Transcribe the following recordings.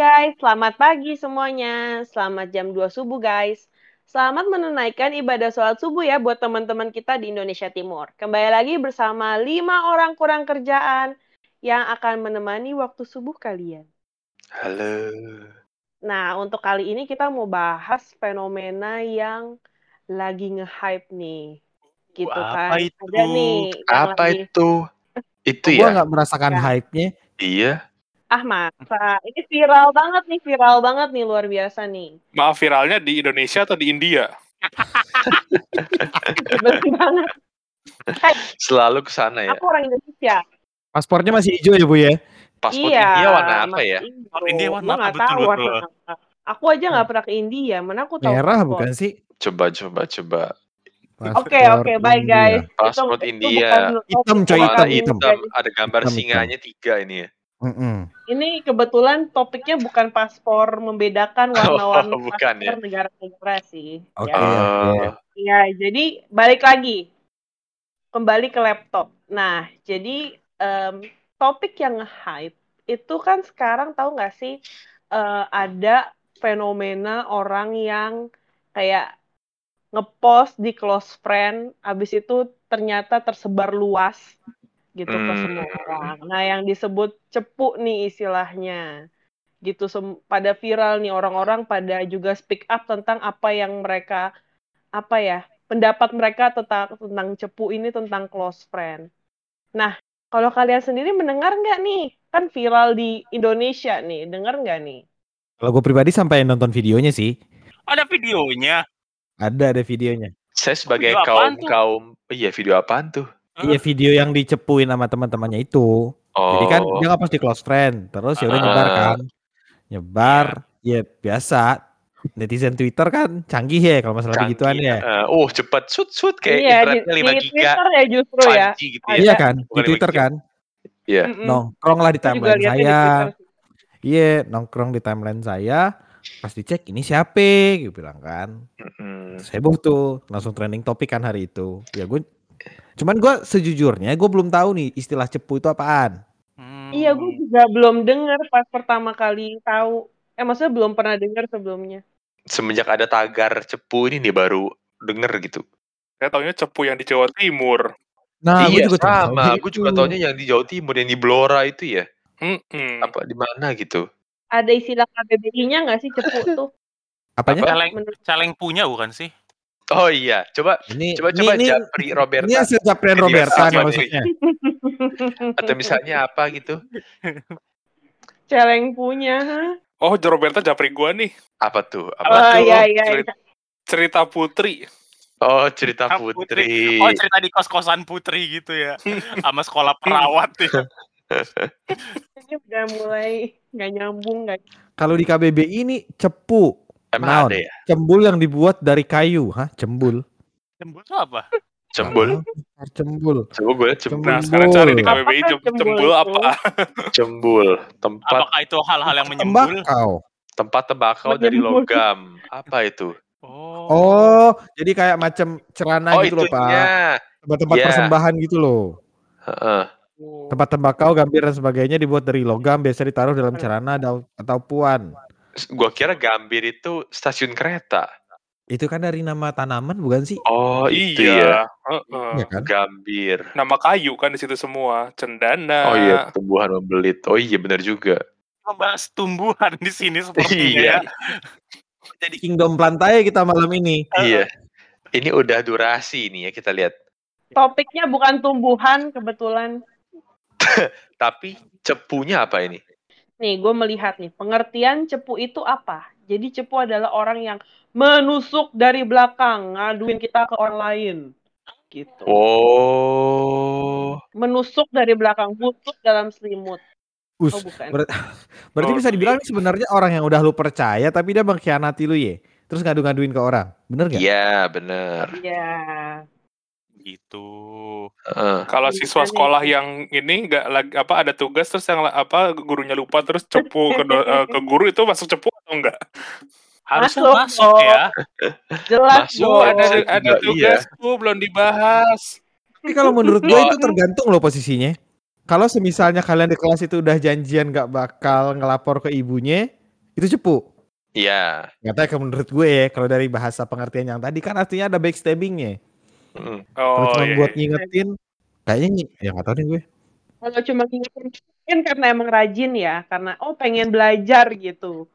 Guys, selamat pagi semuanya. Selamat jam 2 subuh guys. Selamat menunaikan ibadah sholat subuh ya buat teman-teman kita di Indonesia Timur. Kembali lagi bersama lima orang kurang kerjaan yang akan menemani waktu subuh kalian. Halo. Nah, untuk kali ini kita mau bahas fenomena yang lagi nge-hype nih. Gitu Wah, kan. apa itu? Ada nih Apa lagi itu? Itu Gue ya? nggak merasakan Ya. hype-nya. Iya. Ah masa ini viral banget nih, viral banget nih luar biasa nih. Maaf viralnya di Indonesia atau di India? Bener banget. Selalu ke sana ya. Aku orang Indonesia. Paspornya masih hijau ya bu ya? Paspor iya. India warna apa ya? India warna apa? Betul, tahu warna betul. apa. Aku aja nggak pernah ke India, mana aku tahu Merah paspor. bukan sih? Coba coba coba. Oke oke baik India. guys. Paspor India. Hitam, coy, hitam. Ada gambar Hitam, singanya tiga ini ya. Mm-mm. Ini kebetulan topiknya bukan paspor membedakan warna-warni Oh, bukan paspor ya. negara-negara sih. Oke. Ya. Iya, Oh, iya. Ya, jadi balik lagi. Kembali ke laptop. Nah, jadi em, topik yang hype itu kan sekarang tahu nggak sih eh, ada fenomena orang yang kayak ngepost di close friend, abis itu ternyata tersebar luas gitu ke Hmm. semua orang. Nah, yang disebut cepu nih istilahnya. Gitu sem- pada viral nih orang-orang pada juga speak up tentang apa yang mereka apa ya pendapat mereka tentang tentang cepu ini tentang close friend. Nah, kalau kalian sendiri mendengar nggak nih? Kan viral di Indonesia nih, dengar nggak nih? Kalau gue pribadi sampai nonton videonya sih. Ada videonya. Ada ada videonya. saya sebagai Video kaum kaum iya video apaan tuh? Iya video yang dicepuin sama teman-temannya itu. Oh. Jadi kan dia nggak di close friend. Terus ya udah Ah. nyebar kan. Nyebar. Ya biasa. Netizen Twitter kan canggih ya kalau masalah canggih. begituan ya. Eh, oh cepet sut sut kayak iya, di, internetnya 5 di giga. Twitter ya justru ya. 5G gitu ya. Iya kan? Di Bukan Twitter 5G. kan. Iya. Nongkrong lah di timeline di saya. Twitter. Iya, nongkrong di timeline saya. Pas dicek ini siapa? Gue bilang kan. Mm-mm. Saya tuh langsung trending topik kan hari itu. Ya gue Cuman gue sejujurnya gue belum tahu nih istilah cepu itu apaan. Hmm. Iya, gue juga belum dengar pas pertama kali tahu. Eh, maksudnya belum pernah dengar sebelumnya. Semenjak ada tagar cepu ini nih baru denger gitu. Saya taunya cepu yang di Jawa Timur. Nah, iya gue juga sama. gitu. Gue juga taunya yang di Jawa Timur yang di Blora itu ya. Mm-mm. Apa di mana gitu? Ada istilah KBBI-nya nggak sih cepu tuh? Apanya? Celeng, Menurut celeng punya bukan sih? Oh iya, coba Ini coba ini, coba ini, Japri Roberta ini hasil Jadi Roberta nih maksudnya. atau misalnya apa gitu? celeng punya. Oh, Roberta japri gua nih. Apa tuh? Oh Apa tuh? iya iya. cerita- iya. Cerita Putri. Oh cerita Ah, putri. Oh, cerita di kos-kosan Putri gitu ya. Sama sekolah perawat ya. Ini udah mulai nggak nyambung nggak. Kalau di KBBI ini cepu, Emang naon? ada ya? cembul yang dibuat dari kayu, hah? Cembul. Cembul itu apa? Cembul. Cembul. Coba gue cembul. Nah, Cembul. sekarang cari di KBBI cembul cembul itu? apa? Cembul. Tempat Apakah itu hal-hal yang menyembul? Tembakau. tempat tembakau dari logam. Apa itu? Oh. Oh, jadi kayak macam celana oh gitu loh, Pak. Tempat-tempat Iya. persembahan gitu loh. Heeh. Tempat tembakau, gambir dan sebagainya dibuat dari logam, biasa ditaruh dalam celana atau, atau puan. Gua kira Gambir itu stasiun kereta. Itu kan dari nama tanaman bukan sih? Oh itu ya. iya. Heeh. Iya kan? Gambir. Nama kayu kan di situ semua. Cendana. Oh iya tumbuhan membelit. Oh iya benar juga. Membahas tumbuhan di sini sepertinya Iya. ya. Jadi Kingdom Plantai kita malam ini. Iya. Ini udah durasi nih ya kita lihat. Topiknya bukan tumbuhan kebetulan. Tapi cepunya apa ini? Nih, gue melihat nih, pengertian cepu itu apa? Jadi cepu adalah orang yang menusuk dari belakang, ngaduin kita ke orang lain. Gitu. Oh. Menusuk dari belakang, busuk dalam selimut. Us, Oh, bukan. ber- berarti Oh, bisa dibilang ini sebenarnya orang yang udah lu percaya tapi dia mengkhianati lu ya. Terus ngadu-ngaduin ke orang. Bener gak? Iya benar. Iya. Gitu. Heeh. Kalau Iya, siswa nih. sekolah yang ini nggak lagi apa ada tugas terus yang apa gurunya lupa terus cepu ke, do- eh, ke guru itu masuk cepu atau enggak? Harusnya Masuk masuk, ya. Jelas Masuk, Oh, ada ada Iya. tugasku belum dibahas. Tapi kalau menurut gue itu tergantung loh posisinya. Kalau semisalnya kalian di kelas itu udah janjian gak bakal ngelapor ke ibunya, Itu cepu. Iya. Nggak tahu kalau menurut gue ya, kalau dari bahasa pengertian yang tadi kan artinya ada backstabbingnya. Mm. Kalau Oh cuma iya. buat iya. ngingetin, kayaknya nyi- ya nggak tahu deh gue. Kalau cuma ngingetin kan karena emang rajin ya, karena oh pengen belajar gitu.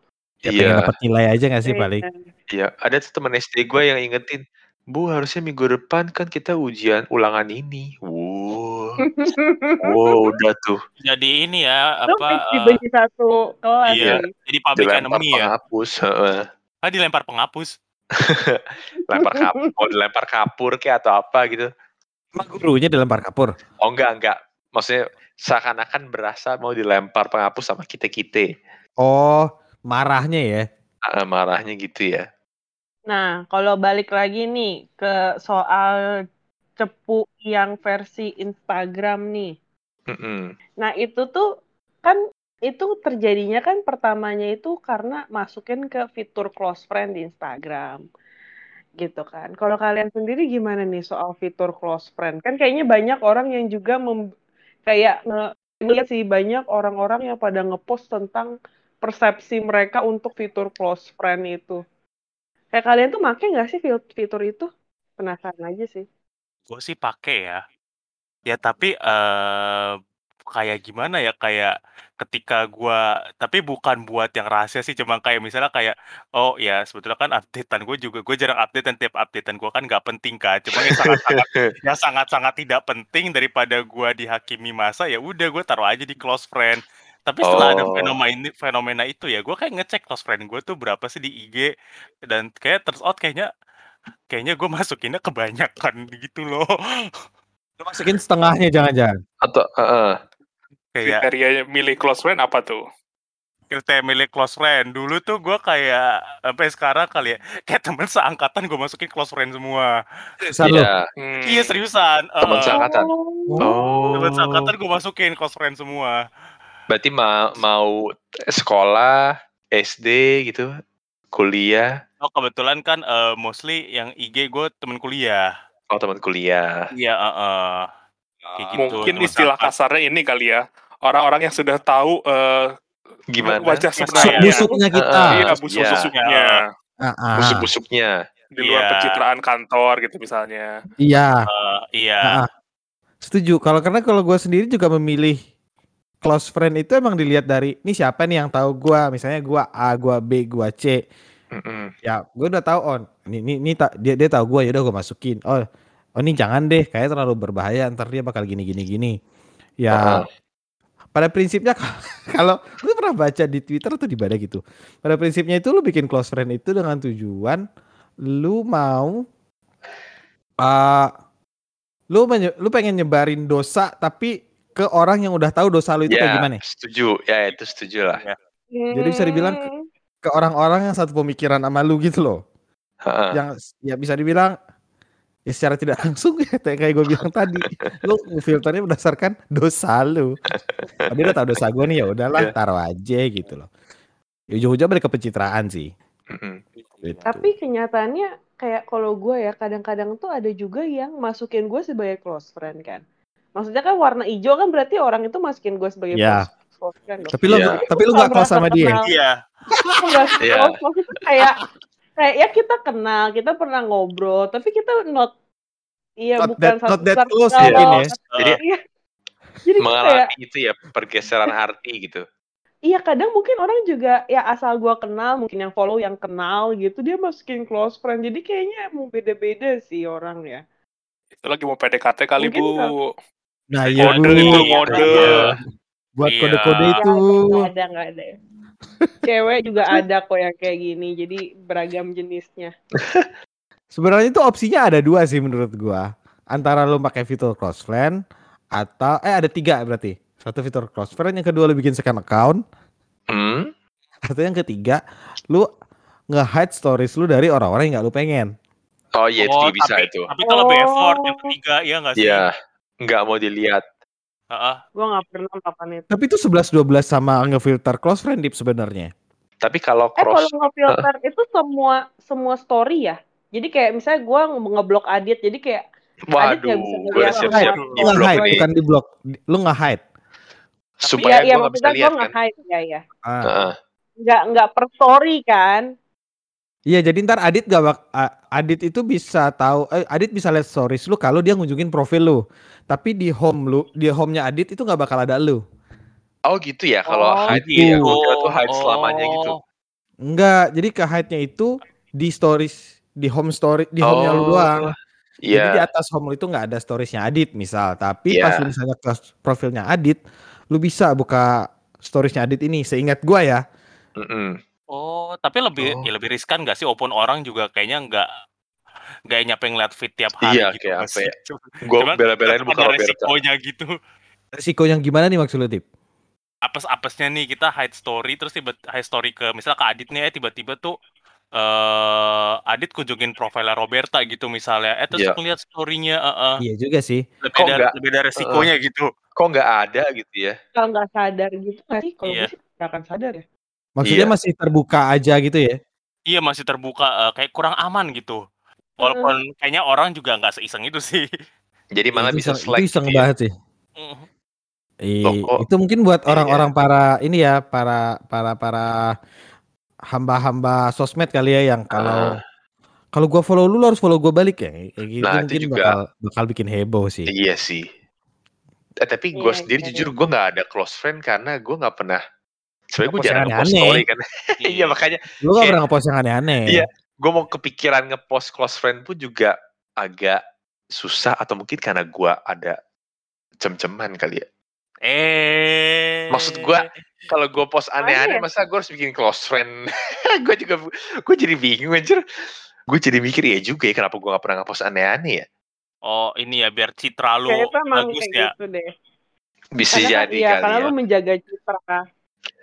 Ya pengen Iya. dapat nilai aja nggak sih paling. Iya. Ada tuh teman SD gue yang ingetin, Bu harusnya minggu depan kan kita ujian ulangan ini. Wow. wow, udah tuh. Jadi ini ya Lu apa fix eh, dibenci satu kelas iya, nih. jadi public Dilempar enemy ya. penghapus. heeh. Ah dilempar penghapus. lempar kapur, mau dilempar kapur kayak atau apa gitu. Emang gurunya dilempar kapur. Oh enggak, enggak. Maksudnya seakan-akan berasa mau dilempar penghapus sama kita-kita. Oh, marahnya ya. Ah, marahnya gitu ya. Nah, kalau balik lagi nih ke soal cepu yang versi Instagram nih. Mm-mm. Nah, itu tuh kan itu terjadinya kan pertamanya itu karena masukin ke fitur close friend di Instagram. Gitu kan. Kalau kalian sendiri gimana nih soal fitur close friend? Kan kayaknya banyak orang yang juga mem- kayak nge lihat sih banyak orang-orang yang pada ngepost tentang persepsi mereka untuk fitur close friend itu. Kayak kalian tuh make nggak sih fitur itu? Penasaran aja sih. Gue sih pakai ya. Ya tapi eh kayak gimana ya kayak ketika gua tapi bukan buat yang rahasia sih cuma kayak misalnya kayak oh ya sebetulnya kan updatean gue juga gue jarang update dan tiap updatean gue kan nggak penting kan cuma yang sangat-sangat ya sangat-sangat tidak penting daripada gua dihakimi masa ya udah gue taruh aja di close friend tapi setelah ada Oh. fenomena ini fenomena itu ya gue kayak ngecek close friend gue tuh berapa sih di IG dan kayak turns out kayaknya kayaknya gue masukinnya kebanyakan gitu loh Lu masukin setengahnya jangan-jangan. Atau heeh. kayak Kriteria milih close friend apa tuh? kriteria milik close friend dulu tuh gue kayak sampai sekarang kali ya kayak temen seangkatan gue masukin close friend semua Seriusan? Iya, Hmm. iya seriusan Temen Eh, seangkatan. Oh. Oh. temen seangkatan gue masukin close friend semua Berarti ma mau sekolah, SD gitu, kuliah, oh kebetulan kan eh, mostly yang IG gue temen kuliah oh teman kuliah. iya heeh. kayak gitu Mungkin istilah kasarnya ini kali ya. Orang-orang yang sudah tahu eh, Gimana? wajah Busuk- sebenarnya. Busuknya kita. Ah, Iya, iya. busuk-busuknya. Ah, ah. Busuk-busuknya. Di luar Iya. pencitraan kantor gitu misalnya. Iya. Eh, iya Ah, ah. Setuju. Kalau karena kalau gue sendiri juga memilih close friend itu emang dilihat dari ini siapa nih yang tahu gua misalnya gua A gua B gua C Mm-mm. ya gue udah tahu on ini ini, ini ta- dia dia tahu gua ya udah gue masukin oh oh ini jangan deh kayak terlalu berbahaya ntar dia bakal gini gini gini ya Ah. pada prinsipnya kalau lu pernah baca di Twitter atau di mana gitu pada prinsipnya itu lu bikin close friend itu dengan tujuan lu mau uh, lu lu pengen nyebarin dosa tapi ke orang yang udah tahu dosa lu itu kayak Ya, gimana setuju. Ya, itu setuju lah. Jadi bisa dibilang ke- ke orang-orang yang satu pemikiran sama lu gitu loh Heeh. yang ya bisa dibilang ya secara tidak langsung ya kayak gue bilang tadi lu filternya berdasarkan dosa lu dia udah tahu dosa gue nih ya udahlah Iya. taruh aja gitu loh Ya, ujung-ujung balik ke pencitraan sih gitu. Tapi kenyataannya kayak kalau gue ya kadang-kadang tuh ada juga yang masukin gue sebagai close friend kan. Maksudnya kan warna hijau kan berarti orang itu masukin gue sebagai Iya. close, friend dong. tapi lu Iya. tapi lu Gua gak close sama dia iya Iya. close, maksudnya kayak kayak ya kita kenal, kita pernah ngobrol, tapi kita not iya Not bukan that- not that satu close ya. Jadi Iya. Jadi kayak mengalami itu ya pergeseran arti gitu. Iya kadang mungkin orang juga ya asal gua kenal mungkin yang follow yang kenal gitu dia masukin close friend jadi kayaknya mau beda-beda sih orang ya. Itu lagi mau PDKT kali, Mungkin Bu. nggak- nah iya Kode itu. Iya. buat Iya. kode-kode itu Nggak ada nggak ada. Cewek juga ada kok yang kayak gini jadi beragam jenisnya. sebenarnya itu opsinya ada dua sih menurut gua antara lu pakai fitur close friend atau eh ada tiga berarti satu fitur close friend yang kedua lu bikin second account Hmm? atau yang ketiga lu nge-hide stories lu dari orang-orang yang gak lu pengen Oh iya, itu Oh, juga bisa tapi, itu. tapi kalau lebih effort Oh. yang ketiga iya nggak sih Iya, nggak mau dilihat. Heeh. Gua nggak pernah melakukan itu. Tapi itu 11-12 sama ngefilter close friend Dip sebenarnya. Tapi kalau Eh kalau cross, nge-filter itu semua semua story ya. Jadi kayak misalnya gua nge- ngeblok Adit jadi kayak Adit nggak waduh, bisa gue siap-siap di blok nih, bukan di block. Lu nge-hide. supaya Iya iya gue nggak bisa lihat kan. nge-hide ya ya. Ah. Heeh. nggak nggak per story kan? Iya, jadi ntar Adit gak bak Adit itu bisa tahu eh, Adit bisa lihat stories lu kalau dia ngunjungin profil lu. Tapi di home lu, di home-nya Adit itu nggak bakal ada lu. Oh gitu ya, kalau Oh, hide gitu. ya, gua tuh hide selamanya gitu. Oh. Enggak, jadi ke hide-nya itu di stories di home story di home-nya lu doang. Jadi di atas home lu itu nggak ada storiesnya Adit misal, tapi pas Iya. lu misalnya ke profilnya Adit, lu bisa buka storiesnya Adit ini. Seingat gua ya. mm-mm. Oh, tapi lebih Oh. ya lebih riskan nggak sih? Open orang juga kayaknya nggak nggak nyampe ngeliat feed tiap hari Iya, gitu kayak nggak apa sih? ya, Gue bela-belain buka ada Roberta. resikonya gitu. Resiko yang gimana nih maksud lu, Tip? Apes-apesnya nih kita hide story terus tiba hide story ke misalnya ke Adit nih eh tiba-tiba tuh eh Adit kunjungin profilnya Roberta gitu misalnya. Eh terus Iya. ngeliat story-nya heeh. Iya juga sih. Lebih Kok ada nggak- lebih ada resikonya gitu. Kok nggak ada gitu ya? Kalau nggak sadar gitu nggak sih? Kalau Iya. gue sih nggak akan sadar ya. Maksudnya Iya. masih terbuka aja gitu ya? Iya masih terbuka eh, kayak kurang aman gitu. Walaupun kayaknya orang juga nggak seiseng itu sih. Jadi malah itu bisa iseng- itu iseng gitu ya. banget sih. Ih, Loh, kok- itu mungkin buat Iya. orang-orang para ini ya, para para para hamba-hamba sosmed kali ya yang kalau Ah. kalau gua follow lu, lu harus follow gua balik ya. Kayak gitu Nah, itu mungkin juga. bakal bakal bikin heboh sih. Iya sih. Eh, tapi gue Iya, sendiri iya, jujur iya. gue nggak ada close friend karena gue nggak pernah. Sebenarnya gue jarang ngepost aneh-aneh. story kan. Iya makanya Lu gak pernah ngepost yang aneh-aneh. Iya. gue mau kepikiran ngepost close friend pun juga agak susah atau mungkin karena gue ada cem-ceman kali ya. Eh. Maksud gua, Kalau gue post aneh-aneh ya? masa gue harus bikin close friend. gue juga gue jadi bingung anjir. Gue jadi mikir ya juga ya kenapa gue gak pernah ngepost aneh-aneh ya. Oh ini ya biar citra lu bagus ya. gitu deh. Bisa Karena, jadi iya, kali karena ya. lu menjaga citra.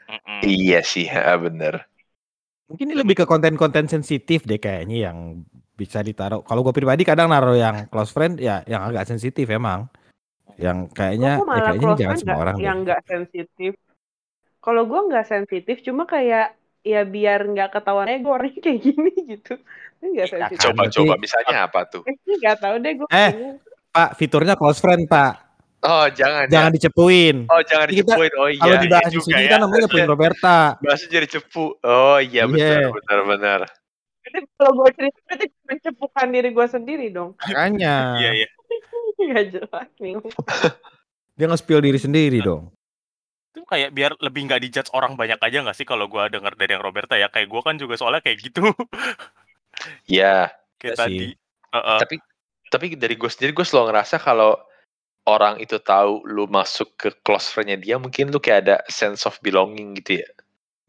Mm-mm. Iya sih, ha, bener. Mungkin ini lebih ke konten-konten sensitif deh kayaknya yang bisa ditaruh. Kalau gue pribadi kadang naruh yang close friend ya yang agak sensitif emang. Yang kayaknya ya kayaknya ini jangan semua orang yang nggak sensitif. Kalau gue nggak sensitif, cuma kayak ya biar nggak ketahuan eh gue orangnya kayak gini gitu. Nggak Iya, sensitif. kan. Coba-coba misalnya apa tuh? Eh, nggak tahu deh gue. Eh. Pak, fiturnya close friend, Pak. Oh, jangan Jangan ya. dicepuin. Oh, jangan Kita- dicepuin. Oh iya. Kalau iya dibahas di juga sini ya. kan namanya puin Roberta. Bahasa jadi cepu. Oh iya, benar, Iya. benar, benar. Berarti kalau gue cerita berarti mencepukan diri gue sendiri dong. Makanya. Iya iya. Nggak jelas nih. Dia nge-spill diri sendiri dong. Itu kayak biar lebih nggak dijudge orang banyak aja nggak sih kalau gua denger dari yang Roberta ya kayak gua kan juga soalnya kayak gitu Iya. kayak Iya tadi. sih. Heeh. Tapi tapi dari gue sendiri gue selalu ngerasa kalau orang itu tahu lu masuk ke close friend-nya dia, mungkin lu kayak ada sense of belonging gitu ya.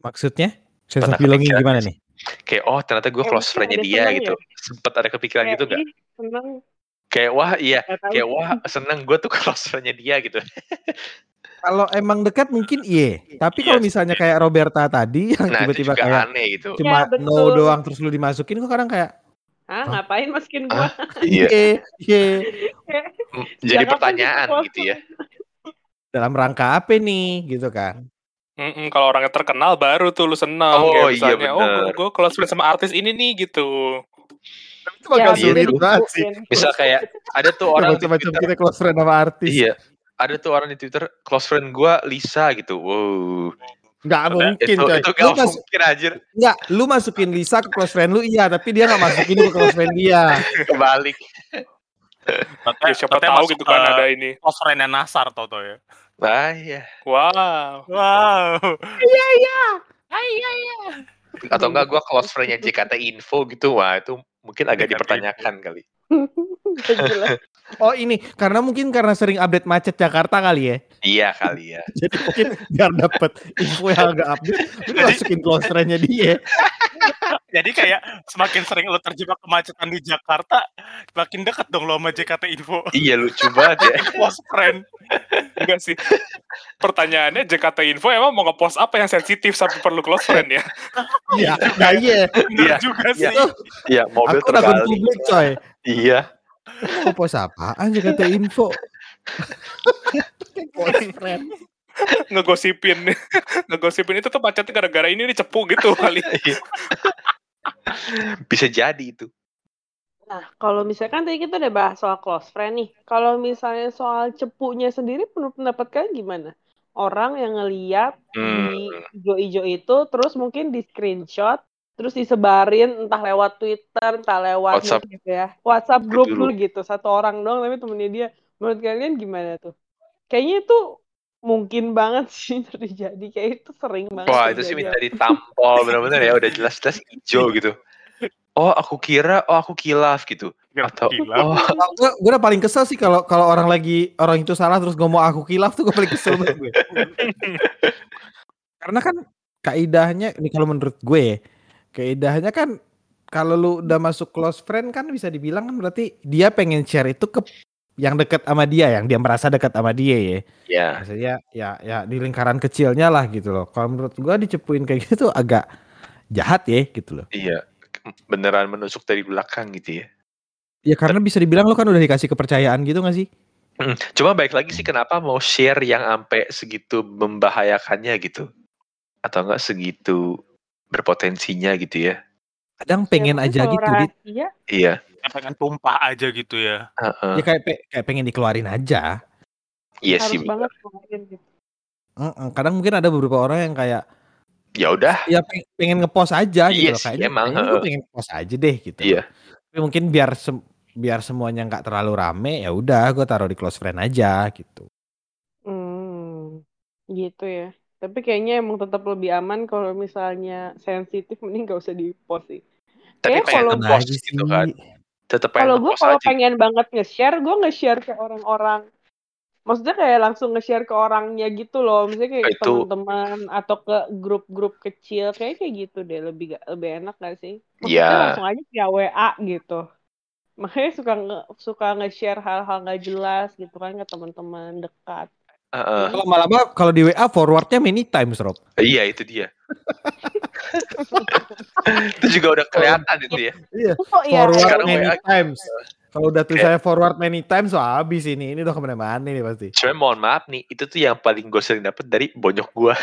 Maksudnya? Sense Pernah of belonging gimana nih? Kayak oh ternyata gue Ya, close friend-nya dia senang gitu. Sempet ada kepikiran gitu Kayak, gak? ih, seneng. Kayak wah iya, kayak wah seneng gue tuh close friend-nya dia gitu. Kalau emang dekat mungkin iya. Tapi Iya kalau sih. misalnya kayak Roberta tadi yang Nah tiba-tiba juga kayak aneh gitu. cuma Ya, betul. no doang terus lu dimasukin kok kadang kayak Hah, ngapain masukin gue? Ah, Iya. iya iya Jadi Jangan pertanyaan gitu ya. dalam rangka apa nih gitu kan. Mm-mm, kalau orangnya terkenal baru tuh lu seneng Oh, kayak iya, oh gue close friend sama artis ini nih gitu Itu bakal iya, sulit itu. banget sih. Misal kayak ada tuh orang Macam-macam Twitter. kita close friend sama artis. Iya. Ada tuh orang di Twitter close friend gue Lisa gitu. Wow. Nggak mungkin itu coy. itu Lu, gak mas- mungkin anjir. nggak, lu masukin Lisa ke close friend lu iya, tapi dia nggak masukin lu ke close friend dia. Kebalik. Katanya, ya, siapa tahu gitu kan ada ini close friend-nya Nasar Toto ya. Nah iya. wow Wow. Atau enggak gue close friend-nya JKT Info gitu. Wah itu mungkin agak JKT dipertanyakan kali. Oh ini karena mungkin karena sering update macet Jakarta kali ya. Iya kali ya. Jadi mungkin biar dapet info yang agak update, lu Jadi- masukin close friend-nya dia. Jadi kayak semakin sering lo terjebak kemacetan di Jakarta, makin dekat dong lo sama JKT Info. iya lucu banget ya. Close friend. enggak sih pertanyaannya JKT Info emang mau ngepost apa yang sensitif sampai perlu close friend ya Iya, nah iya. Iya, juga iya. sih. Iya mobil Aku terbalik. publik coy. Iya. Mau post apaan Jakarta info? Close friend. ngegosipin ngegosipin itu tuh macetnya gara-gara ini nih cepu gitu kali Bisa jadi itu. Nah, kalau misalkan tadi kita udah bahas soal close friend nih. Kalau misalnya soal cepunya sendiri, menurut pendapat kalian gimana? orang yang ngeliat Hmm. di ijo-ijo itu terus mungkin di screenshot terus disebarin entah lewat Twitter entah lewat WhatsApp. gitu ya WhatsApp grup dulu. dulu gitu satu orang doang tapi temennya dia menurut kalian gimana tuh kayaknya itu mungkin banget sih terjadi kayak itu sering banget Wah itu sih minta ditampol bener-bener ya udah jelas-jelas hijau gitu. Oh aku kira, oh aku kilaf gitu. Atau Gila. oh gue gue udah paling kesel sih kalau kalau orang lagi orang itu salah terus ngomong aku kilaf tuh gue paling kesel banget gue. Karena kan kaidahnya ini kalau menurut gue kaidahnya kan kalau lu udah masuk close friend kan bisa dibilang kan berarti dia pengen share itu ke yang deket sama dia yang dia merasa dekat sama dia ya. ya Maksudnya ya ya di lingkaran kecilnya lah gitu loh. Kalau menurut gua dicepuin kayak gitu agak jahat ya gitu loh. iya beneran menusuk dari belakang gitu ya. Ya karena bisa dibilang lo kan udah dikasih kepercayaan gitu gak sih? Cuma baik lagi sih kenapa mau share yang sampai segitu membahayakannya gitu. Atau enggak segitu berpotensinya gitu ya. Kadang pengen Siapa aja gitu, rahasia, Iya. Kayak pengen tumpah aja gitu ya. heeh. Ya kayak pe- kayak pengen dikeluarin aja. Iya harus sih. banget keluarin gitu. Heeh, Kadang mungkin ada beberapa orang yang kayak Ya udah. ya pe- pengen ngepost aja gitu Iya loh. sih, Kayaknya, emang, kayaknya heeh. pengen post aja deh gitu. Iya. Tapi mungkin biar sem- biar semuanya nggak terlalu rame ya udah gue taruh di close friend aja gitu. Hmm, gitu ya. Tapi kayaknya emang tetap lebih aman kalau misalnya sensitif mending gak usah di post sih. Tapi Kayak pengen kalau- ngepost Lagi gitu kan. Pengen Kalau gue kalau pengen banget nge-share, gue nge-share ke orang-orang. Maksudnya kayak langsung nge-share ke orangnya gitu loh. Misalnya kayak ke Itu- teman-teman atau ke grup-grup kecil. Kayak kayak gitu deh. Lebih lebih enak gak sih? Maksudnya Iya. langsung aja via WA gitu. Makanya suka nge suka nge-share hal-hal gak jelas gitu kan ke teman-teman dekat. Heeh. Kalau lama-lama kalau di WA forwardnya many times Rob. Iya itu dia. itu juga udah kelihatan itu ya. Iya. Oh iya. Forward Sekarang many WA. times. Kalau udah tuh saya forward many times, wah habis ini. Ini udah ke mana-mana nih pasti. Cuma mohon maaf nih, itu tuh yang paling gue sering dapet dari bonyok gue.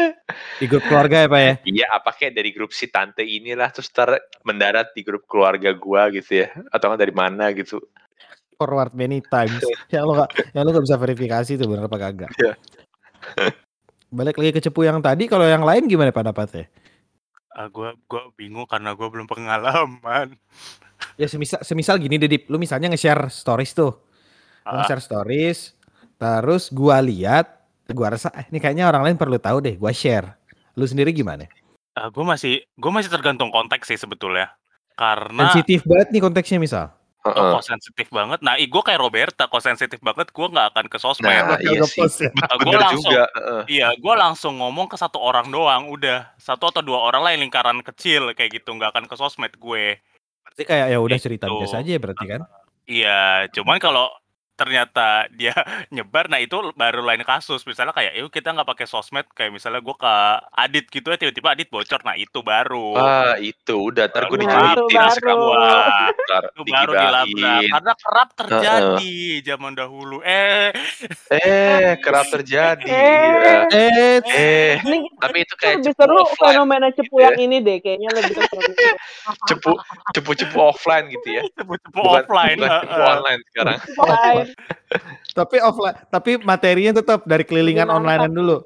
Di grup keluarga ya Pak ya? Iya, apa kayak dari grup si tante inilah terus ter mendarat di grup keluarga gua gitu ya, atau nggak dari mana gitu. Forward many times. yang lo gak, yang lo gak bisa verifikasi tuh bener apa kagak. Iya. Balik lagi ke cepu yang tadi, kalau yang lain gimana pendapatnya? Ah, gua gua bingung karena gua belum pengalaman. Ya semisal, semisal gini Dedip, lu misalnya nge-share stories tuh. Lu Ah. nge-share stories, terus gua lihat, gua rasa eh, ini kayaknya orang lain perlu tahu deh, gua share. Lu sendiri gimana? Ah, gua masih gua masih tergantung konteks sih sebetulnya. Karena Sensitif banget nih konteksnya misal. Oh, kok sensitif banget. Nah, gue kayak Roberta, kok sensitif banget, gue nggak akan ke sosmed. Nah, iya sih. ya. Gua Bener langsung, juga. heeh. iya, gue langsung ngomong ke satu orang doang, udah satu atau dua orang lain lingkaran kecil kayak gitu, nggak akan ke sosmed gue. Berarti kayak ya udah Gitu. cerita biasa aja ya berarti kan? Iya, cuman kalau ternyata dia nyebar, nah itu baru lain kasus. Misalnya kayak, yuk kita nggak pakai sosmed, kayak misalnya gue ke Adit gitu ya, tiba-tiba Adit bocor, nah itu baru. Wah, itu udah ntar gue Nah, itu dijulitin baru. sekarang Wah, ntar itu baru dilabrak. Karena kerap terjadi zaman dahulu. Eh, Eh, kerap terjadi. Eh. ya. Eh, Eh, Ini tapi itu kayak lebih cepu seru fenomena cepu gitu ya. yang ini deh. Kayaknya lebih seru. cepu cepu-cepu offline gitu ya. cepu-cepu Bukan, offline. bukan cepu heeh. online sekarang. Tapi offline, tapi materinya tetap dari kelilingan Lebih online dulu.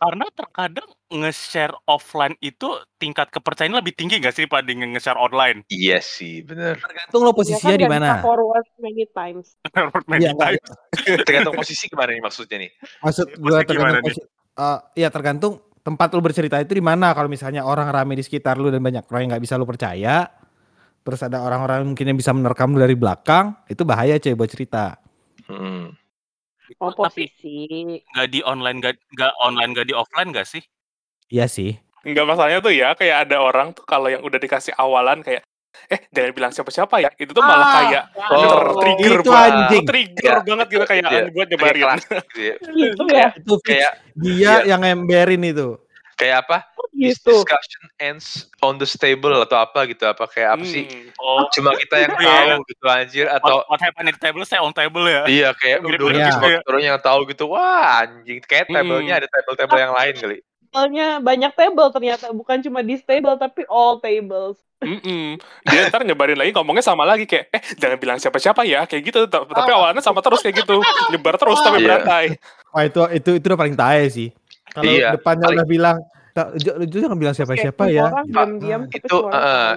Karena terkadang nge-share offline itu tingkat kepercayaan lebih tinggi gak sih dibanding nge-share online? Iya sih, bener. Tergantung lo Ya posisinya kan di mana. forward many times. Iya, nggak- Tergantung posisi gimana nih maksudnya nih. maksud Iya, gimana tergantung posi- eh, iya tergantung tempat lu bercerita itu di mana. Kalau misalnya orang rame di sekitar lu dan banyak orang yang nggak bisa lu percaya, terus ada orang-orang mungkin yang bisa menerkam dari belakang, itu bahaya cuy buat cerita. Hmm. Oh Tapi posisi. nggak di online, nggak nggak online, nggak di offline gak sih? Iya sih. Enggak masalahnya tuh ya kayak ada orang tuh kalau yang udah dikasih awalan kayak eh jangan bilang siapa-siapa ya. Itu tuh malah Ah, kayak Oh, trigger itu banget. anjing. Trigger Iya. banget gitu kayak Iya. buat Kayak nyebarin. gitu ya. Gitu ya. Itu. Kayak dia iya. yang emberin itu. Kayak apa? This Gitu. discussion ends on the stable atau apa gitu apa kayak apa sih? Hmm. Oh, Cuma kita yang Iya. tahu gitu anjir atau what, what happened in the table, stay on table ya. Iya kayak Iya. gitu orang yang tahu gitu wah anjing kayak Mm-mm. tablenya ada table-table yang lain kali Tablenya banyak table ternyata bukan cuma this table tapi all tables. Mm-mm. Dia ntar nyebarin lagi ngomongnya sama lagi kayak eh jangan bilang siapa-siapa ya kayak gitu Ta- tapi awalnya sama terus kayak gitu nyebar terus tapi Iya. berantai Wah itu itu itu udah paling tae sih. Kalau Iya, depannya paling- udah bilang "Tak- j- lu jangan bilang siapa-siapa ya. orang gitu. diam-diam Ah, tapi itu eh,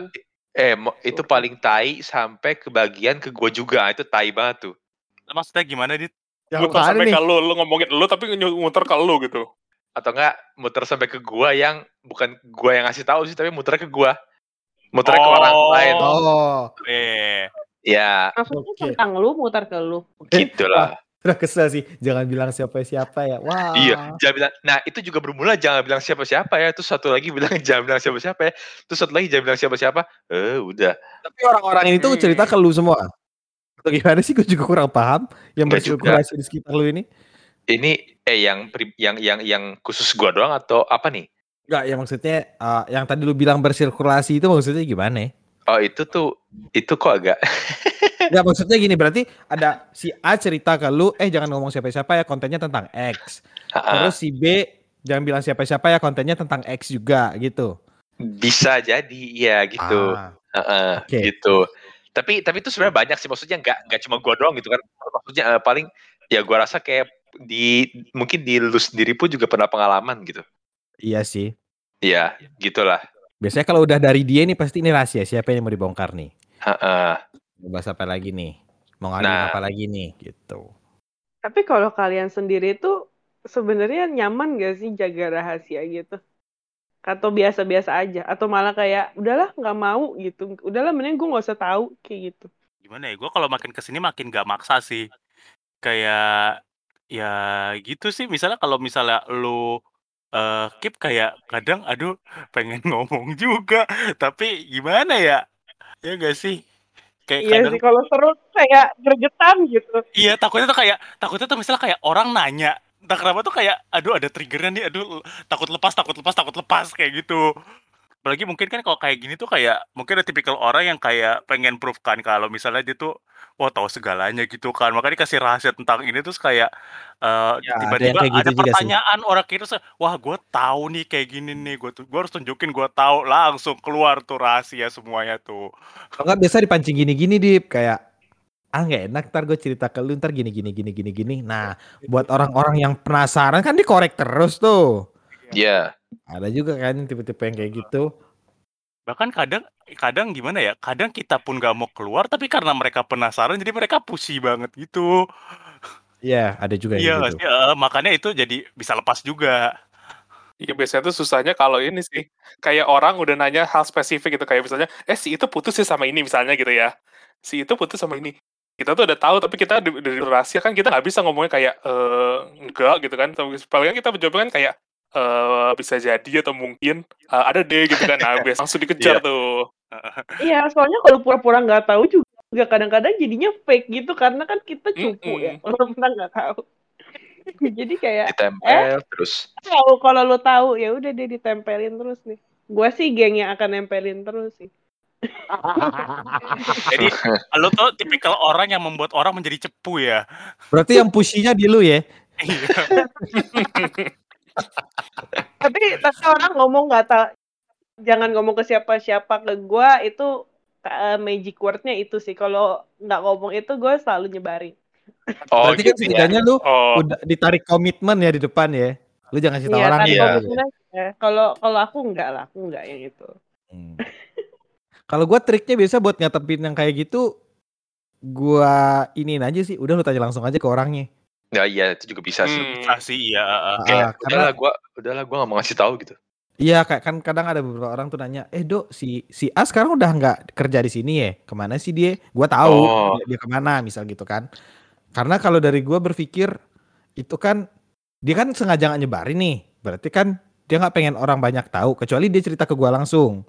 eh itu paling tai sampai ke bagian ke gua juga itu tai banget tuh Maksudnya gimana, Dit? yang Muter sampai nih? ke lu, lu ngomongin lu tapi muter ke lu gitu. atau enggak muter sampai ke gua yang bukan gua yang ngasih tahu sih tapi muter ke gua muter ke orang Oh. lain Oh, Eh, ya Maksudnya Oke. tentang lu muter ke lu. gitulah udah kesel sih. Jangan bilang siapa-siapa ya. Wah. iya jangan bilang nah itu juga bermula jangan bilang siapa-siapa ya terus satu lagi bilang jangan bilang siapa-siapa ya terus satu lagi jangan bilang siapa-siapa eh udah Tapi orang-orang ini tuh Hmm. cerita ke lu semua. Atau gimana sih? Gue juga kurang paham. Yang bersirkulasi di sekitar lu ini. ini eh yang yang yang yang khusus gua doang atau apa nih Enggak, ya maksudnya eh, yang tadi lu bilang bersirkulasi itu maksudnya gimana ya? oh itu tuh itu kok agak Ya maksudnya gini berarti ada si A cerita ke lu, eh jangan ngomong siapa-siapa ya kontennya tentang X. Terus si B jangan bilang siapa-siapa ya kontennya tentang X juga gitu. bisa jadi ya gitu Ah, Heeh, Oke. gitu. Tapi tapi itu sebenarnya banyak sih maksudnya nggak nggak cuma gua doang gitu kan. Maksudnya eh, paling ya gua rasa kayak di mungkin di lu sendiri pun juga pernah pengalaman gitu. iya sih. Iya, gitulah. Biasanya kalau udah dari dia nih pasti ini rahasia siapa yang mau dibongkar nih. Heeh. Mau bahas apa lagi nih? Mau ngaduin Nah. apa lagi nih gitu. Tapi kalau kalian sendiri tuh sebenarnya nyaman gak sih jaga rahasia gitu? Atau biasa-biasa aja? Atau malah kayak udahlah nggak mau gitu? Udahlah mending gue nggak usah tahu kayak gitu. gimana ya? Gue kalau makin ke sini makin gak maksa sih. Kayak ya gitu sih. Misalnya kalau misalnya lu eh keep kayak kadang aduh pengen ngomong juga, tapi gimana ya? Ya gak sih? Kayak Iya kadang sih kalau seru kayak gregetan gitu. Iya takutnya tuh kayak takutnya tuh misalnya kayak orang nanya entah kenapa tuh kayak aduh ada triggernya nih aduh takut lepas takut lepas takut lepas kayak gitu apalagi mungkin kan kalau kayak gini tuh kayak mungkin ada tipikal orang yang kayak pengen proof kan kalau misalnya dia tuh wah tahu segalanya gitu kan makanya dikasih rahasia tentang ini terus kayak eh, Ya, ada yang tiba-tiba kayak gitu ada, juga sih. pertanyaan orang itu wah gue tahu nih kayak gini nih gue tuh gue harus tunjukin gue tahu langsung keluar tuh rahasia semuanya tuh Kalau nggak biasa dipancing gini-gini dip kayak ah nggak enak ntar gue cerita ke lu ntar gini gini gini gini gini. Nah buat orang-orang yang penasaran kan dikorek terus tuh. Iya. Ada juga kan tipe-tipe yang kayak gitu. bahkan kadang kadang gimana ya kadang kita pun gak mau keluar tapi karena mereka penasaran jadi mereka pusing banget gitu. Iya ada juga iya nggak gitu. sih? Eh, makanya itu jadi bisa lepas juga. Iya biasanya tuh susahnya kalau ini sih kayak orang udah nanya hal spesifik gitu kayak misalnya eh si itu putus sih sama ini misalnya gitu ya. Si itu putus sama ini. Kita tuh udah tahu tapi kita di- dari rahasia kan kita nggak bisa ngomongnya kayak eh enggak gitu kan. Paling kita menjawab kan kayak eh bisa jadi atau mungkin eh, ada deh gitu kan nah biasa langsung dikejar Iya. tuh Iya soalnya kalau pura-pura nggak tahu juga kadang-kadang jadinya fake gitu karena kan kita cupu ya Mm-mm. kalau kita nggak tahu. Jadi kayak Ditempel terus. tahu kalau lo tahu ya udah deh ditempelin terus nih. Gua sih geng yang akan nempelin terus sih. jadi lo tuh tipikal orang yang membuat orang menjadi cepu ya Berarti yang pushinya di lu ya. Tapi tapi orang ngomong nggak tahu jangan ngomong ke siapa-siapa ke gua itu eh, magic wordnya itu sih kalau nggak ngomong itu gue selalu nyebarin Oh, Berarti kan gitu ya. setidaknya lu oh udah ditarik komitmen ya di depan ya. Lu jangan kasih tahu Iya, orang Iya. ya. kalau kalau aku nggak lah aku nggak yang itu Hmm. Kalau gua triknya biasa buat ngatepin yang kayak gitu gua iniin aja sih. Udah lu tanya langsung aja ke orangnya. Ya iya itu juga bisa sih. hmm. Sih iya. Kayak Ah, karena udahlah gua udahlah gua gak mau ngasih tahu gitu. Iya kayak kan kadang ada beberapa orang tuh nanya, eh dok si si A sekarang udah nggak kerja di sini ya? Ke mana sih dia? Gua tahu Oh. dia, dia ke mana misal gitu kan. Karena kalau dari gua berpikir itu kan dia kan sengaja nggak nyebarin nih. Berarti kan dia nggak pengen orang banyak tahu. Kecuali dia cerita ke gua langsung.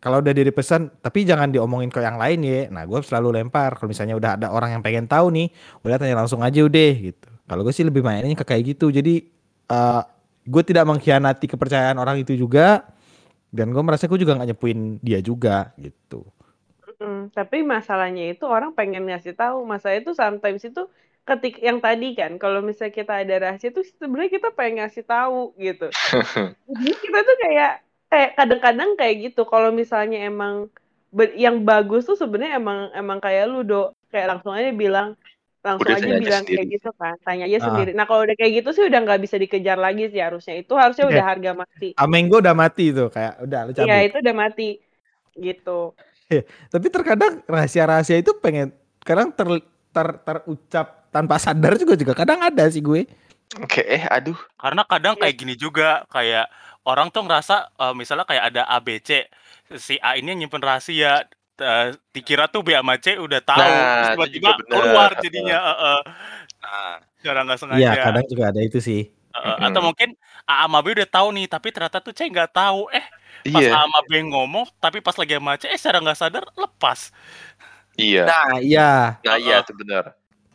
Kalau udah dia pesan, tapi jangan diomongin ke yang lain ya. Nah gua selalu lempar. Kalau misalnya udah ada orang yang pengen tahu nih, udah tanya langsung aja udah gitu. Kalau gue sih lebih mainnya ke kayak gitu. Jadi eh gue tidak mengkhianati kepercayaan orang itu juga. Dan gue merasa gue juga nggak nyepuin dia juga gitu. Mm, tapi masalahnya itu orang pengen ngasih tahu. Masalah itu sometimes itu ketik yang tadi kan kalau misalnya kita ada rahasia itu sebenarnya kita pengen ngasih tahu gitu. Jadi kita tuh kayak kayak kadang-kadang kayak gitu. Kalau misalnya emang yang bagus tuh sebenarnya emang emang kayak lu do kayak langsung aja bilang langsung Udah aja bilang kayak sendiri. gitu kan, tanya aja Ah. sendiri. Nah kalau udah kayak gitu sih udah nggak bisa dikejar lagi sih harusnya. Itu harusnya Iya. udah harga mati. Amengo udah mati tuh kayak udah lu Iya cabut. itu udah mati. Gitu. Tapi terkadang rahasia-rahasia itu pengen kadang ter, ter terucap tanpa sadar juga juga kadang ada sih gue. Oke, eh aduh. Karena kadang Iya. kayak gini juga, kayak orang tuh ngerasa eh, misalnya kayak ada ABC, si A ini yang nyimpen rahasia, eh, dikira tuh B sama C udah tahu, terus Nah, tiba-tiba keluar jadinya, heeh. Nah, Secara nggak sengaja. Iya, kadang juga ada itu sih. Heeh, atau Mm-mm. mungkin A sama B udah tahu nih, tapi ternyata tuh C nggak tahu. Eh, pas iya, A sama B ngomong, tapi pas lagi sama C, eh secara nggak sadar lepas. iya. Nah, iya. Nah, iya itu benar.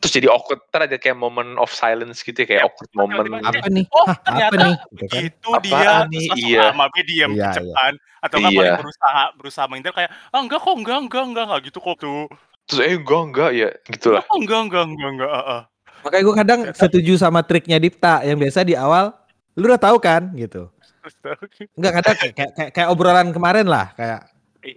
Terus jadi awkward, ntar ada kayak moment of silence gitu ya, kayak Yap. awkward moment. Apa nih? Oh, Hah, apa ternyata nih? Gitu kan. begitu Apaan dia, nih? Iya. Sama B diam Iya, kecep iya. kan. Atau nggak paling Iya. berusaha berusaha menghindar kayak, ah enggak kok, enggak, enggak, enggak, enggak gitu kok tuh. Terus eh enggak enggak ya, gitulah. Oh, enggak, enggak, enggak, enggak, heeh. Makanya gue kadang setuju sama triknya Dipta yang biasa di awal lu udah tahu kan gitu. Enggak kadang kayak, kayak, kayak, kayak obrolan kemarin lah kayak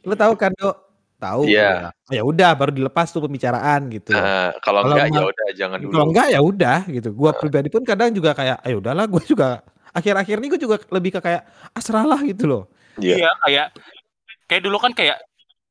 lu tahu kan Dok? Tahu. Iya. Oh, ya udah baru dilepas tuh pembicaraan gitu. Nah, kalau Kalau enggak ya udah jangan dulu. Kalau enggak ya udah gitu. Gua pribadi pun kadang juga kayak ayo udahlah gue juga akhir-akhir ini gue juga lebih ke kayak asralah gitu loh. Iya. Iya, kayak kayak dulu kan kayak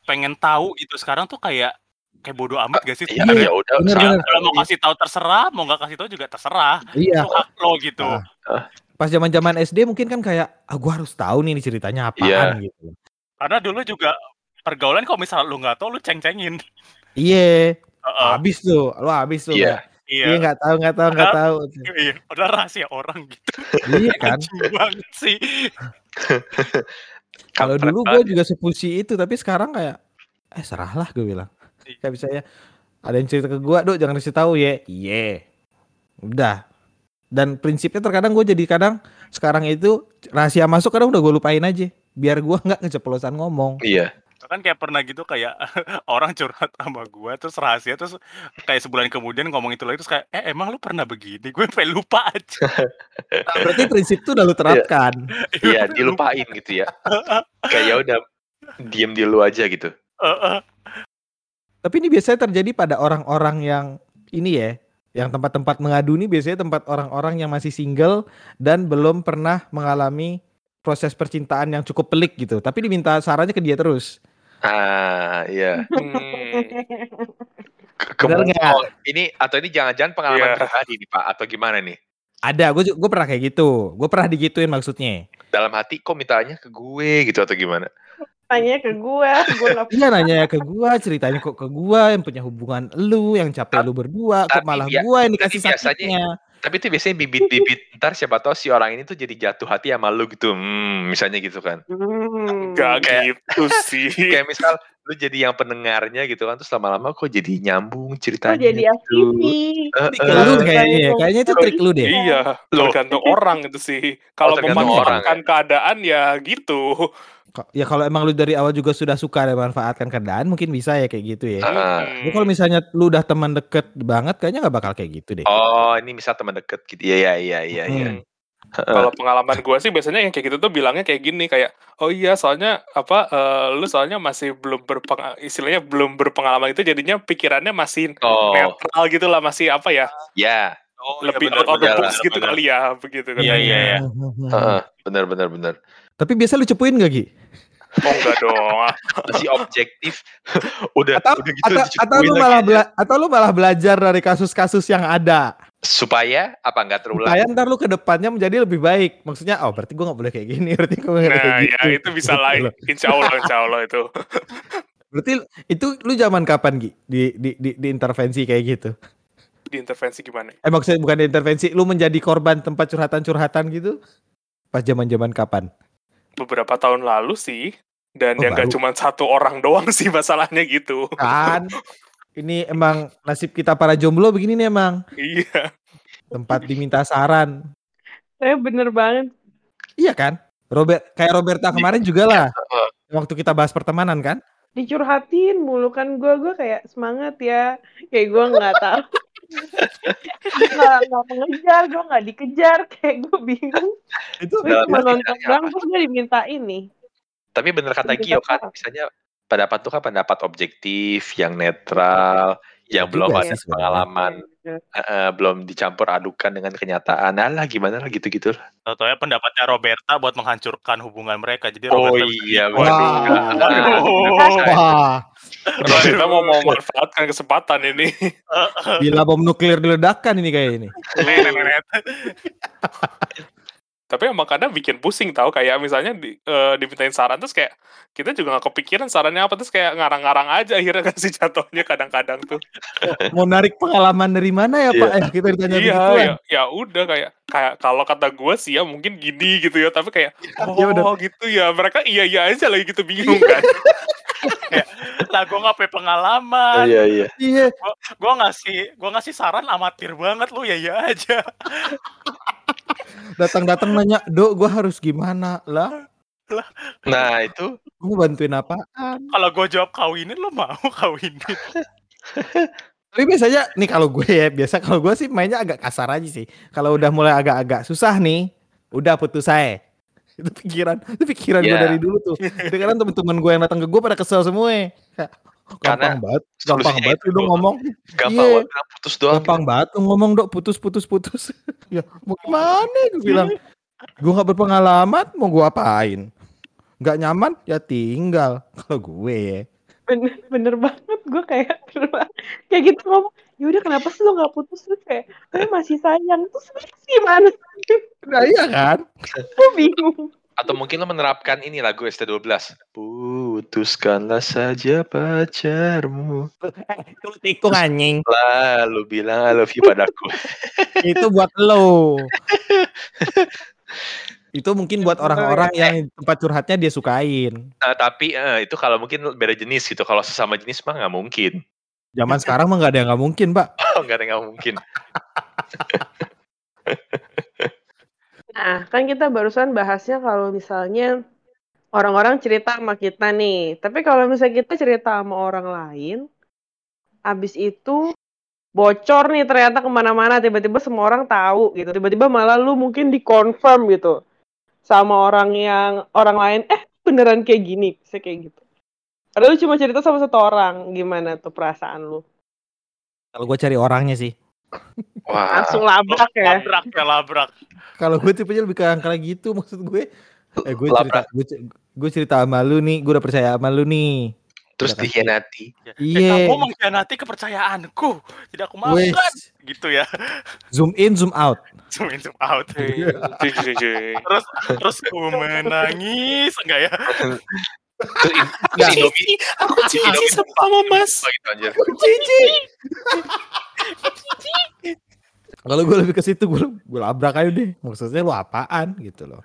pengen tahu gitu. Sekarang tuh kayak kayak bodoh amat gak sih? Iya, Iya, ya udah. bener, bener. Kalau mau kasih tahu terserah, mau nggak kasih tahu juga terserah. Iya. Itu hak lo gitu. Ah. Pas zaman-zaman SD mungkin kan kayak ah gua harus tahu nih ini ceritanya apaan gitu. Karena dulu juga pergaulan kalau misalnya lu nggak tahu lu ceng-cengin. Iya. Heeh, Habis tuh, lu habis tuh. Iya. kayak, Iya iya. nggak tahu nggak tahu nggak tahu. Iya, padahal rahasia orang gitu. Iya kan. Banget sih. Kalau dulu gue juga sepusi itu, tapi sekarang kayak eh serahlah gue bilang. Iya. Kayak misalnya ada yang cerita ke gue, dok jangan kasih tahu ya. Iya. Udah. Dan prinsipnya terkadang gue jadi kadang sekarang itu rahasia masuk kadang udah gue lupain aja. Biar gue nggak keceplosan ngomong. Iya. Kan kayak pernah gitu kayak orang curhat sama gua terus rahasia terus kayak sebulan kemudian ngomong itu lagi terus kayak eh emang lu pernah begini gue sampai lupa aja Nah, berarti prinsip itu udah lu terapkan. Iya, dilupain gitu ya. Kayak ya udah diem di lu aja gitu. Heeh. Tapi ini biasanya terjadi pada orang-orang yang ini ya, yang tempat-tempat mengadu ini biasanya tempat orang-orang yang masih single dan belum pernah mengalami proses percintaan yang cukup pelik gitu. Tapi diminta sarannya ke dia terus. Ah, iya. Hmm. Ke- Bener kemu- nggak? oh, ini atau ini jangan-jangan pengalaman Iya. pribadi nih Pak atau gimana nih? Ada, gue gue pernah kayak gitu. Gue pernah digituin maksudnya. Dalam hati kok mintanya ke gue gitu atau gimana? Tanya ke gua nggak Iya nanya ke gua, ceritanya kok ke gua yang punya hubungan lu, yang capek lu berdua, kok malah gua yang dikasih biasanya- sakitnya. Tapi itu biasanya bibit-bibit ntar siapa tahu si orang ini tuh jadi jatuh hati sama lu gitu. Hmm, misalnya gitu kan. Hmm. Gak Kayak- gitu sih. Kayak misal lu jadi yang pendengarnya gitu kan terus lama-lama kok jadi nyambung Kok ceritanya jadi gitu. Trik eh. lu kayaknya, kayaknya itu trik lu deh. Iya, Loh. tergantung orang itu sih. Kalau tergantung memanfaatkan orang, keadaan ya gitu. Ya kalau emang lu dari awal juga sudah suka dan manfaatkan keadaan mungkin bisa ya kayak gitu ya. Tapi kalau misalnya lu udah teman deket banget kayaknya nggak bakal kayak gitu deh. Oh, ini misal teman deket gitu. Iya, iya, iya, iya. Hmm. Kalau pengalaman gue sih biasanya yang kayak gitu tuh bilangnya kayak gini kayak oh iya soalnya apa eh, lu soalnya masih belum berpeng istilahnya belum berpengalaman itu jadinya pikirannya masih Oh, netral gitu lah masih apa ya ya. Oh, iya lebih benar, out of the benar, box gitu benar. kali ya begitu kan Iya, iya, iya. Heeh, benar, benar, benar. Tapi biasa lu cepuin gak Gi? Oh enggak dong Masih objektif. udah, Atau udah gitu atau, atau lu malah bela- atau lu malah belajar dari kasus-kasus yang ada. supaya apa nggak terulang? Supaya ntar lu ke depannya menjadi lebih baik. Maksudnya oh berarti gua nggak boleh kayak gini, berarti gua nah kayak ya gitu. itu bisa Gitu lain loh. insya Allah insya Allah itu Berarti itu lu zaman kapan Gi? Di di di, di intervensi kayak gitu? diintervensi gimana Eh maksudnya bukan di intervensi, lu menjadi korban tempat curhatan-curhatan gitu? Pas zaman-zaman kapan? Beberapa tahun lalu sih dan Oh, yang gak baru. cuma satu orang doang sih masalahnya gitu Kan ini emang nasib kita para jomblo begini nih emang iya tempat diminta saran. Saya bener banget. Iya kan? Robert kayak Roberta kemarin juga lah. Waktu kita bahas pertemanan kan? Dicurhatin mulu kan gue gue kayak semangat ya. Kayak gue nggak tahu. Nggak nggak mengejar, gue nggak dikejar, kayak gue bingung. Itu Gue nonton doang, gue diminta ini. Tapi bener kata Gio kan, misalnya pendapat tuh kan pendapat objektif, yang netral, yang Juga belum sih ada sebenarnya. pengalaman, Iya. heeh, belum dicampur adukan dengan kenyataan. Alah gimana lah gitu-gitu lah. Tau-taunya pendapatnya Roberta buat menghancurkan hubungan mereka. Jadi Oh Roberta iya, gitu. waduh. Wah. Wah, Kita mau memanfaatkan kesempatan ini. bila bom nuklir diledakkan ini kayak ini. Tapi emang kadang bikin pusing tahu kayak misalnya di, eh, dimintain saran terus kayak kita juga nggak kepikiran sarannya apa terus kayak ngarang-ngarang aja akhirnya kasih jatuhnya kadang-kadang tuh. Mau narik pengalaman dari mana ya Pak? Iya. Eh, kita ditanya iya, begituan. ya, ya udah kayak kayak kalau kata gue sih ya mungkin gini gitu ya, tapi kayak oh Ya udah. gitu ya. Mereka iya iya aja lagi gitu bingung kan. Lah gue gak punya pengalaman. Iya iya. Iya, Gue ngasih gue ngasih saran amatir banget lu ya ya aja. Datang-datang nanya, "Dok, gua harus gimana?" Lah, Nah itu gua bantuin apaan? Kalau gue jawab kawinin lu mau kawinin. Tapi biasanya nih kalau gue ya, biasa kalau gue sih mainnya agak kasar aja sih. Kalau udah mulai agak-agak susah nih, udah putus saya. Itu pikiran, itu pikiran gue Iya. dari dulu tuh. Jadi kan temen-temen gue yang datang ke gue pada kesel semua. Karena gampang banget, gampang banget itu lu dong doang. ngomong. gampang Iya. banget putus doang. Gampang banget lu ngomong dok putus putus putus. ya mau gimana gue bilang. Gue gak berpengalaman, mau gue apain? Gak nyaman, ya tinggal. Kalau gue ya. bener bener banget gue kayak banget. kayak gitu ngomong ya udah kenapa sih lo nggak putus lu kayak gue masih sayang terus sebenarnya gimana Nah iya kan? gue bingung Atau mungkin lo menerapkan ini lagu ST12. Putuskanlah saja pacarmu. Itu tikung anjing. Lalu bilang I love you padaku. itu buat lo. itu mungkin buat orang-orang yang tempat curhatnya dia sukain. Nah, tapi eh, itu kalau mungkin beda jenis gitu. Kalau sesama jenis mah nggak mungkin. Zaman sekarang mah nggak ada yang nggak mungkin, Pak. Oh, nggak ada yang nggak mungkin. Nah, kan kita barusan bahasnya kalau misalnya orang-orang cerita sama kita nih. Tapi kalau misalnya kita cerita sama orang lain, abis itu bocor nih ternyata ke mana-mana, tiba-tiba semua orang tahu gitu. Tiba-tiba malah lu mungkin dikonfirm gitu sama orang yang orang lain, eh beneran kayak gini, bisa kayak gitu. Padahal lu cuma cerita sama satu orang, gimana tuh perasaan lu? Kalau gue cari orangnya sih. Wah. Langsung labrak ya. Labrak ya labrak. Kalau gue tipenya lebih ke angka gitu maksud gue. Eh gue cerita Labrak. gue, ce- gue cerita sama lu nih, gue udah percaya sama lu nih. Terus Udah kasih. dikhianati. Eh, Iya. kamu mengkhianati kepercayaanku. Tidak aku maafkan. Gitu ya. zoom in, zoom out. Zoom in zoom out. Terus terus ku menangis enggak ya? Terus Indomie. Aku Indomie sama Mas. gitu anjir. Kalau gue lebih ke situ gue gue labrak aja deh. Maksudnya lu apaan gitu loh.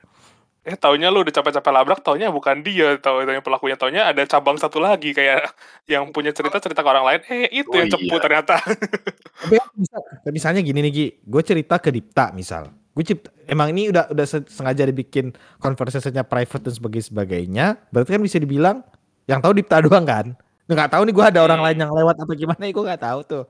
Eh taunya lu udah capek-capek labrak, taunya bukan dia, tau yang pelakunya taunya ada cabang satu lagi kayak yang punya cerita cerita ke orang lain. Eh itu Oh, yang cepu iya. ternyata. Tapi bisa, misalnya gini nih Gi, gue cerita ke Dipta misal. Gue cipta, emang ini udah udah se- sengaja dibikin conversation-nya private dan sebagainya sebagainya. Berarti kan bisa dibilang yang tahu Dipta doang kan. Nggak tahu nih gue ada orang Hmm. lain yang lewat atau gimana, gue nggak tahu tuh.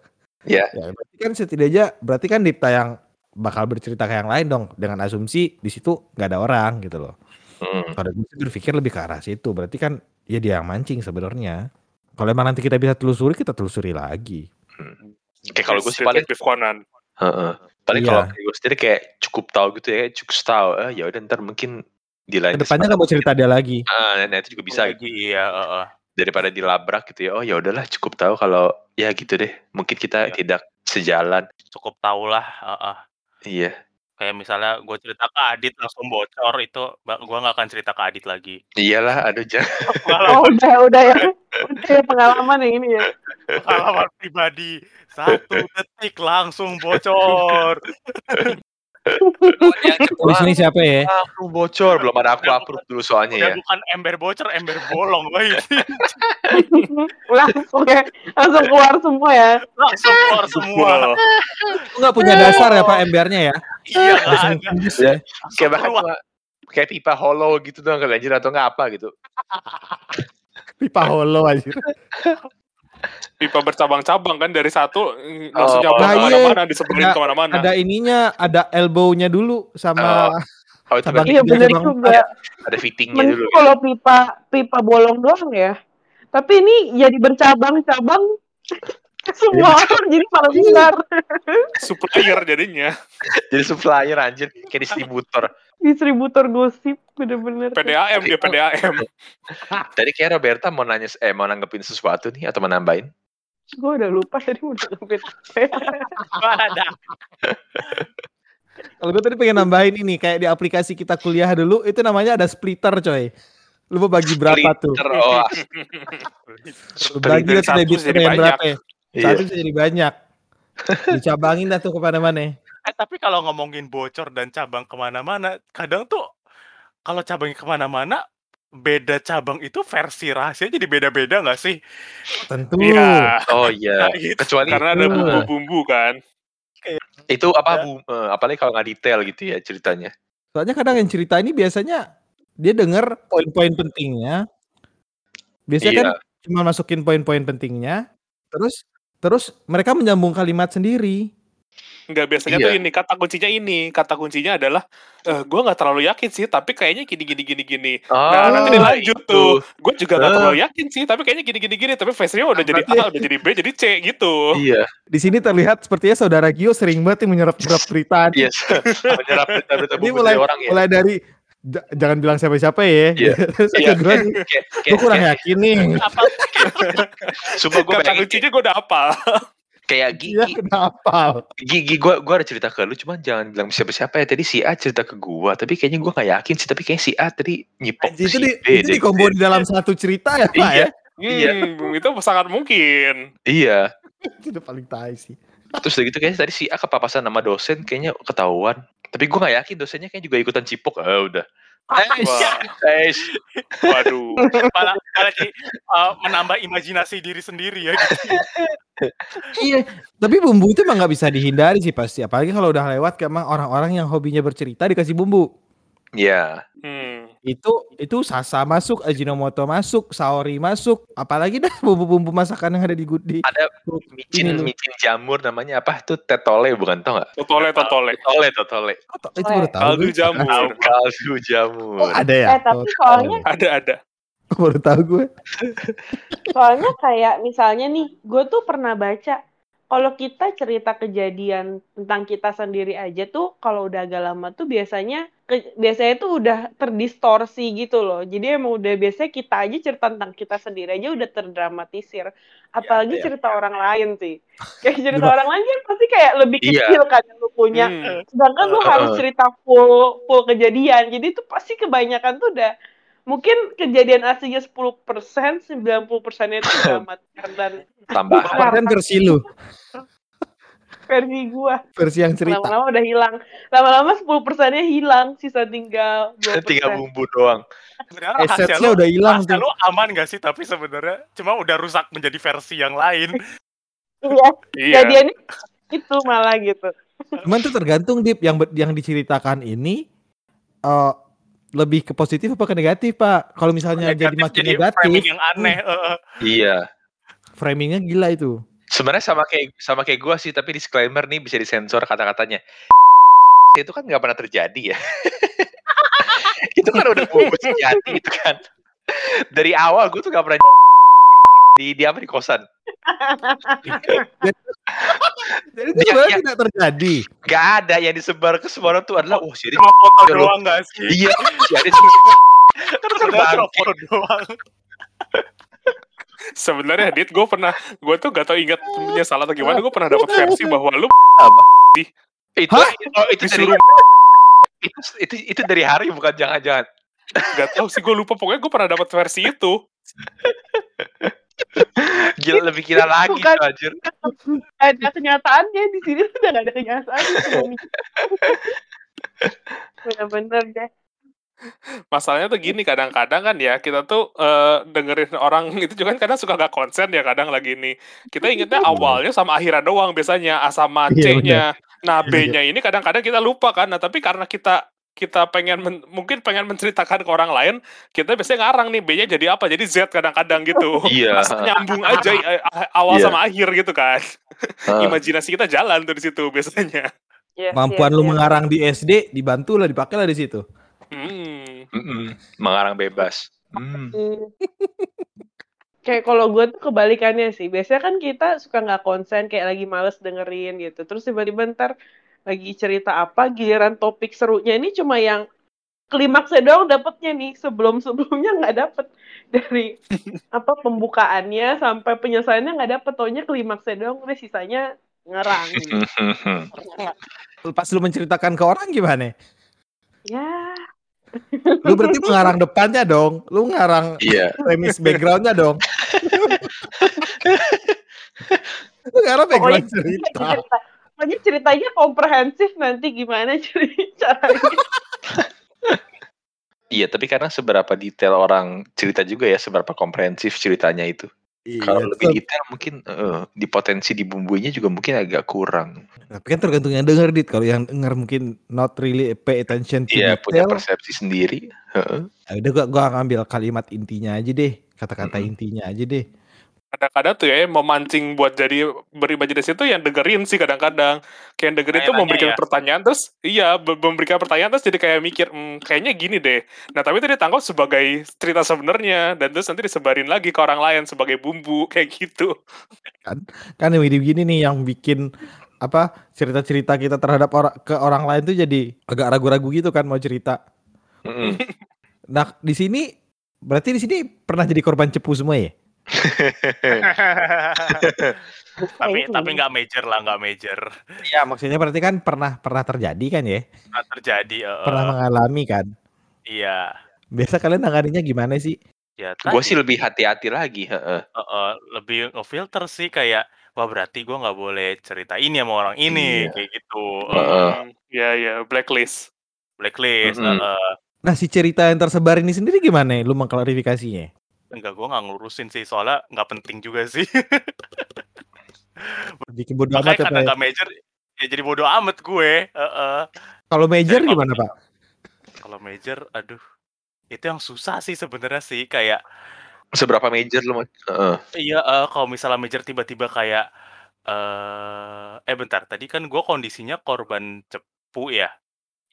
Iya. Ya, berarti kan setidaknya berarti kan Dipta yang bakal bercerita ke yang lain dong dengan asumsi di situ nggak ada orang gitu loh. Hmm. Kalau gue berpikir lebih ke arah situ. Berarti kan ya dia yang mancing sebenarnya. Kalau emang nanti kita bisa telusuri, kita telusuri lagi. Kayak kalau gue sih paling Conan. Heeh. Paling Iya. kalau gue sendiri kayak cukup tahu gitu ya, cukup tahu. Eh, ya udah ntar mungkin di lain Ke depannya nggak mau cerita dia lagi. Ah, nah, itu juga bisa gitu. Lagi, Iya, heeh. Daripada dilabrak gitu ya. Oh ya udahlah cukup tahu kalau ya gitu deh. Mungkin kita Iya. tidak sejalan. Cukup tahulah, heeh. Iya. Kayak misalnya gue cerita ke Adit langsung bocor itu gua nggak akan cerita ke Adit lagi. Iyalah, aduh jangan. Oh udah udah ya, udah ya pengalaman yang ini ya. Pengalaman pribadi satu detik langsung bocor. Di sini siapa ya? langsung bocor. Belum ada aku approve dulu soalnya Udah ya. bukan ember bocor, ember bolong, woy. langsung ya, langsung keluar semua ya. langsung keluar semua. Wow. Lu nggak punya dasar ya Pak embernya ya? Iya Ya. ya. Kayak bahkan kayak pipa hollow gitu dong kali anjir atau nggak apa gitu. Pipa holo aja. Pipa bercabang-cabang kan dari satu Oh. langsung nyambung Nah, iya. ke mana-mana, diseberin Ada- ke mana-mana. Ada ininya, ada elbow-nya dulu sama Oh itu Cabang- Iya cabang juga. ada fittingnya Mending dulu. kalau pipa pipa bolong doang ya. Tapi ini jadi bercabang-cabang. Semua orang jadi malah benar. supplier jadinya Jadi supplier anjir kayak distributor. Distributor gosip bener-bener. PDAM dia PDAM Tadi kayak Roberta mau nanya eh mau nanggepin sesuatu nih atau mau nambahin? Gue udah lupa tadi mau nanggepin. Ada. Kalau gue tadi pengen nambahin ini kayak di aplikasi kita kuliah dulu itu namanya ada splitter coy. Lu mau bagi berapa tuh? Splitter, oh, Lu bagi tuh satu jadi banyak. berapa ya? Iya. Satu bisa jadi banyak. Dicabangin dah tuh ke mana-mana. Eh, tapi kalau ngomongin bocor dan cabang ke mana-mana, kadang tuh kalau cabang ke mana-mana, beda cabang itu versi rahasia jadi beda-beda nggak sih? Tentu. iya Oh iya. Nah, gitu. Kecuali karena ada bumbu-bumbu kan itu apa Ya. bu? eh, apalagi kalau nggak detail gitu ya ceritanya. Soalnya kadang yang cerita ini biasanya dia denger poin-poin pentingnya. Biasanya Iya. kan cuma masukin poin-poin pentingnya, terus terus mereka menyambung kalimat sendiri. Nggak biasanya Iya. tuh ini kata kuncinya ini kata kuncinya adalah eh gue nggak terlalu yakin sih tapi kayaknya gini gini gini gini nah Oh, nanti dilanjut itu. tuh gue juga nggak Eh. terlalu yakin sih tapi kayaknya gini gini gini tapi face-nya udah jadi A udah jadi B jadi C gitu Iya. Di sini terlihat sepertinya saudara Gio sering banget nih menyerap-nyerap berita. Yes. Menyerap berita-berita Ini bumbu mulai dari orang ya. mulai dari "Ja- jangan bilang siapa-siapa ya. Iya. Iya. kedua nih, Kayak, gue kurang kayak, yakin nih. Apa sumpah gue kata kuncinya gue udah apal kayak Iya, Gigi, kenapa? Gigi gue gue ada cerita ke lu, cuman jangan bilang siapa-siapa ya. Tadi si A cerita ke gue, tapi kayaknya gue gak yakin sih. Tapi kayak si A tadi nyipok Anjir, itu si di, B itu di combo di dalam satu cerita ya, Pak Iya. ya? Iya. Hmm, itu sangat mungkin Iya. Itu udah paling tai sih. Terus udah gitu kayaknya tadi si A kepapasan nama dosen kayaknya ketahuan. Tapi gue gak yakin dosennya kayak juga ikutan cipok. Ah udah. Eh, waduh malah, malah jadi uh, menambah imajinasi diri sendiri ya gitu. Iya, tapi bumbu itu emang nggak bisa dihindari sih pasti. Apalagi kalau udah lewat emang orang-orang yang hobinya bercerita dikasih bumbu. Iya. hmm. Itu itu sasa masuk, ajinomoto masuk, saori masuk, apalagi dah bumbu-bumbu masakan yang ada di gudi. Ada Ini micin lu. micin jamur namanya apa tuh tetole bukan tau gak? totole totole Tetole tetole. Itu baru tahu. kaldu jamur Kaldu jamur. Oh, ada ya? Eh, tapi Oh, soalnya- ada ada baru tahu gue. Soalnya kayak misalnya nih, gue tuh pernah baca kalau kita cerita kejadian tentang kita sendiri aja tuh kalau udah agak lama tuh biasanya ke- biasanya tuh udah terdistorsi gitu loh. Jadi emang udah biasanya kita aja cerita tentang kita sendiri aja udah terdramatisir. Apalagi iya. cerita orang lain sih. Kayak cerita orang lain kan pasti kayak lebih Iya. kecil kan yang lu punya. Hmm. Sedangkan lu Heeh. harus cerita full full kejadian. Jadi itu pasti kebanyakan tuh udah mungkin kejadian aslinya 10%, 90% itu dramatis dan Tambahan. Kan versi lu? Versi gua. Versi yang cerita. Lama-lama udah hilang. Lama-lama 10%-nya hilang, sisa tinggal 2%. Tinggal bumbu doang. Sebenarnya lu, udah hilang tuh. lu aman gak sih? Tapi sebenarnya cuma udah rusak menjadi versi yang lain. Iya, iya jadiannya itu malah gitu. Cuman tuh tergantung Dip yang yang diceritakan ini eh lebih ke positif apa ke negatif, Pak? Kalau misalnya jadi Negatif makin jadi negatif, framing yang aneh. eh. Iya. framingnya gila itu. Sebenarnya sama kayak sama kayak gua sih, tapi disclaimer nih bisa disensor kata-katanya. Itu kan nggak pernah terjadi ya. itu kan udah bumbu sejati itu kan. Dari awal gue tuh gak pernah di di apa di kosan. Jadi itu Dia- sebenarnya tidak terjadi. Gak ada yang disebar ke semua orang tuh adalah oh si Adit Cuma foto Iya, doang gak sih? iya si Adit Kan cuma foto doang. Sebenarnya dit gue pernah gue tuh gak tau ingat menyesal atau gimana gue pernah dapat versi bahwa lu apa? Itu Hah? oh, itu dari itu, itu itu dari hari bukan jangan-jangan. gak tau sih gue lupa pokoknya gue pernah dapat versi itu Gila lebih gila lagi Bukan. tuh anjir. Ada kenyataannya di sini udah gak ada kenyataan. Bener-bener deh. Masalahnya tuh gini kadang-kadang kan ya kita tuh eh, dengerin orang itu juga kan kadang suka gak konsen ya kadang lagi ini kita ingetnya awalnya sama akhiran doang biasanya A sama Iya, C-nya nah B-nya ini kadang-kadang kita lupa kan nah tapi karena kita kita pengen men- mungkin pengen menceritakan ke orang lain kita biasanya ngarang nih B-nya jadi apa jadi Z kadang-kadang gitu Iya. Asal nyambung aja awal Iya. sama akhir gitu kan Heeh. imajinasi kita jalan tuh di situ biasanya Yes, Kemampuan yes, lu yes. mengarang di SD dibantu lah dipakai lah di situ. Hmm. Mm-mm. Mengarang bebas. Hmm. Hmm. Kayak kalau gue tuh kebalikannya sih. Biasanya kan kita suka nggak konsen, kayak lagi males dengerin gitu. Terus tiba-tiba ntar lagi cerita apa, giliran topik serunya ini cuma yang klimaksnya doang dapetnya nih. Sebelum-sebelumnya nggak dapet. Dari apa pembukaannya sampai penyelesaiannya nggak dapet. Taunya klimaksnya doang, udah sisanya ngerang. Gitu. Pas lu menceritakan ke orang gimana? ya, Lu berarti mengarang depannya dong. Lu ngarang Iya. premis backgroundnya dong. Lu ngarang background cerita. cerita, pokoknya ceritanya komprehensif nanti gimana caranya. Iya, tapi karena seberapa detail orang cerita juga ya, seberapa komprehensif ceritanya itu. Kalau Iya, lebih tetep. detail mungkin eh, di potensi di bumbunya juga mungkin agak kurang. Tapi kan tergantung yang denger dit. Kalau yang denger mungkin not really pay attention to Iya, punya detail. persepsi sendiri. Heeh. Ya udah gua, gua ngambil kalimat intinya aja deh. Kata-kata Mm-mm. intinya aja deh. Kadang-kadang tuh ya memancing buat jadi berimajinasi itu yang dengerin sih kadang-kadang. Kayak yang dengerin itu Tanya-tanya memberikan ya? pertanyaan terus iya be- memberikan pertanyaan terus jadi kayak mikir "Hmm, kayaknya gini deh. Nah tapi itu ditangkap sebagai cerita sebenarnya dan terus nanti disebarin lagi ke orang lain sebagai bumbu kayak gitu. Kan yang begini nih yang bikin apa cerita-cerita kita terhadap orang ke orang lain tuh jadi agak ragu-ragu gitu kan mau cerita. Mm-mm. Nah di sini berarti di sini pernah jadi korban cepu semua ya? Tapi tapi nggak major lah, nggak major. Iya maksudnya berarti kan pernah pernah terjadi kan ya? Nggak terjadi. eh, Pernah mengalami kan? Iya. Biasa kalian nanganinnya gimana sih? Ya Gue sih lebih hati-hati lagi. heeh. eh, eh, lebih ngefilter sih kayak wah berarti gua nggak boleh cerita ini sama orang ini Iya. kayak gitu. Heeh. Hmm, ya ya blacklist. blacklist. Mm-mm. eh, eh. Nah si cerita yang tersebar ini sendiri gimana? Lu mengklarifikasinya? Enggak, gua nggak ngurusin sih soalnya nggak penting juga sih. Bikin bodo Makanya amat ya, karena ya? nggak major ya jadi bodo amat gue. eh, eh. Kalau major Jadi gimana pak? Kalau major, aduh, itu yang susah sih sebenarnya sih kayak Seberapa major lu? Mas? Heeh. iya eh, kalau misalnya major tiba-tiba kayak eh eh bentar tadi kan gue kondisinya korban cepu ya.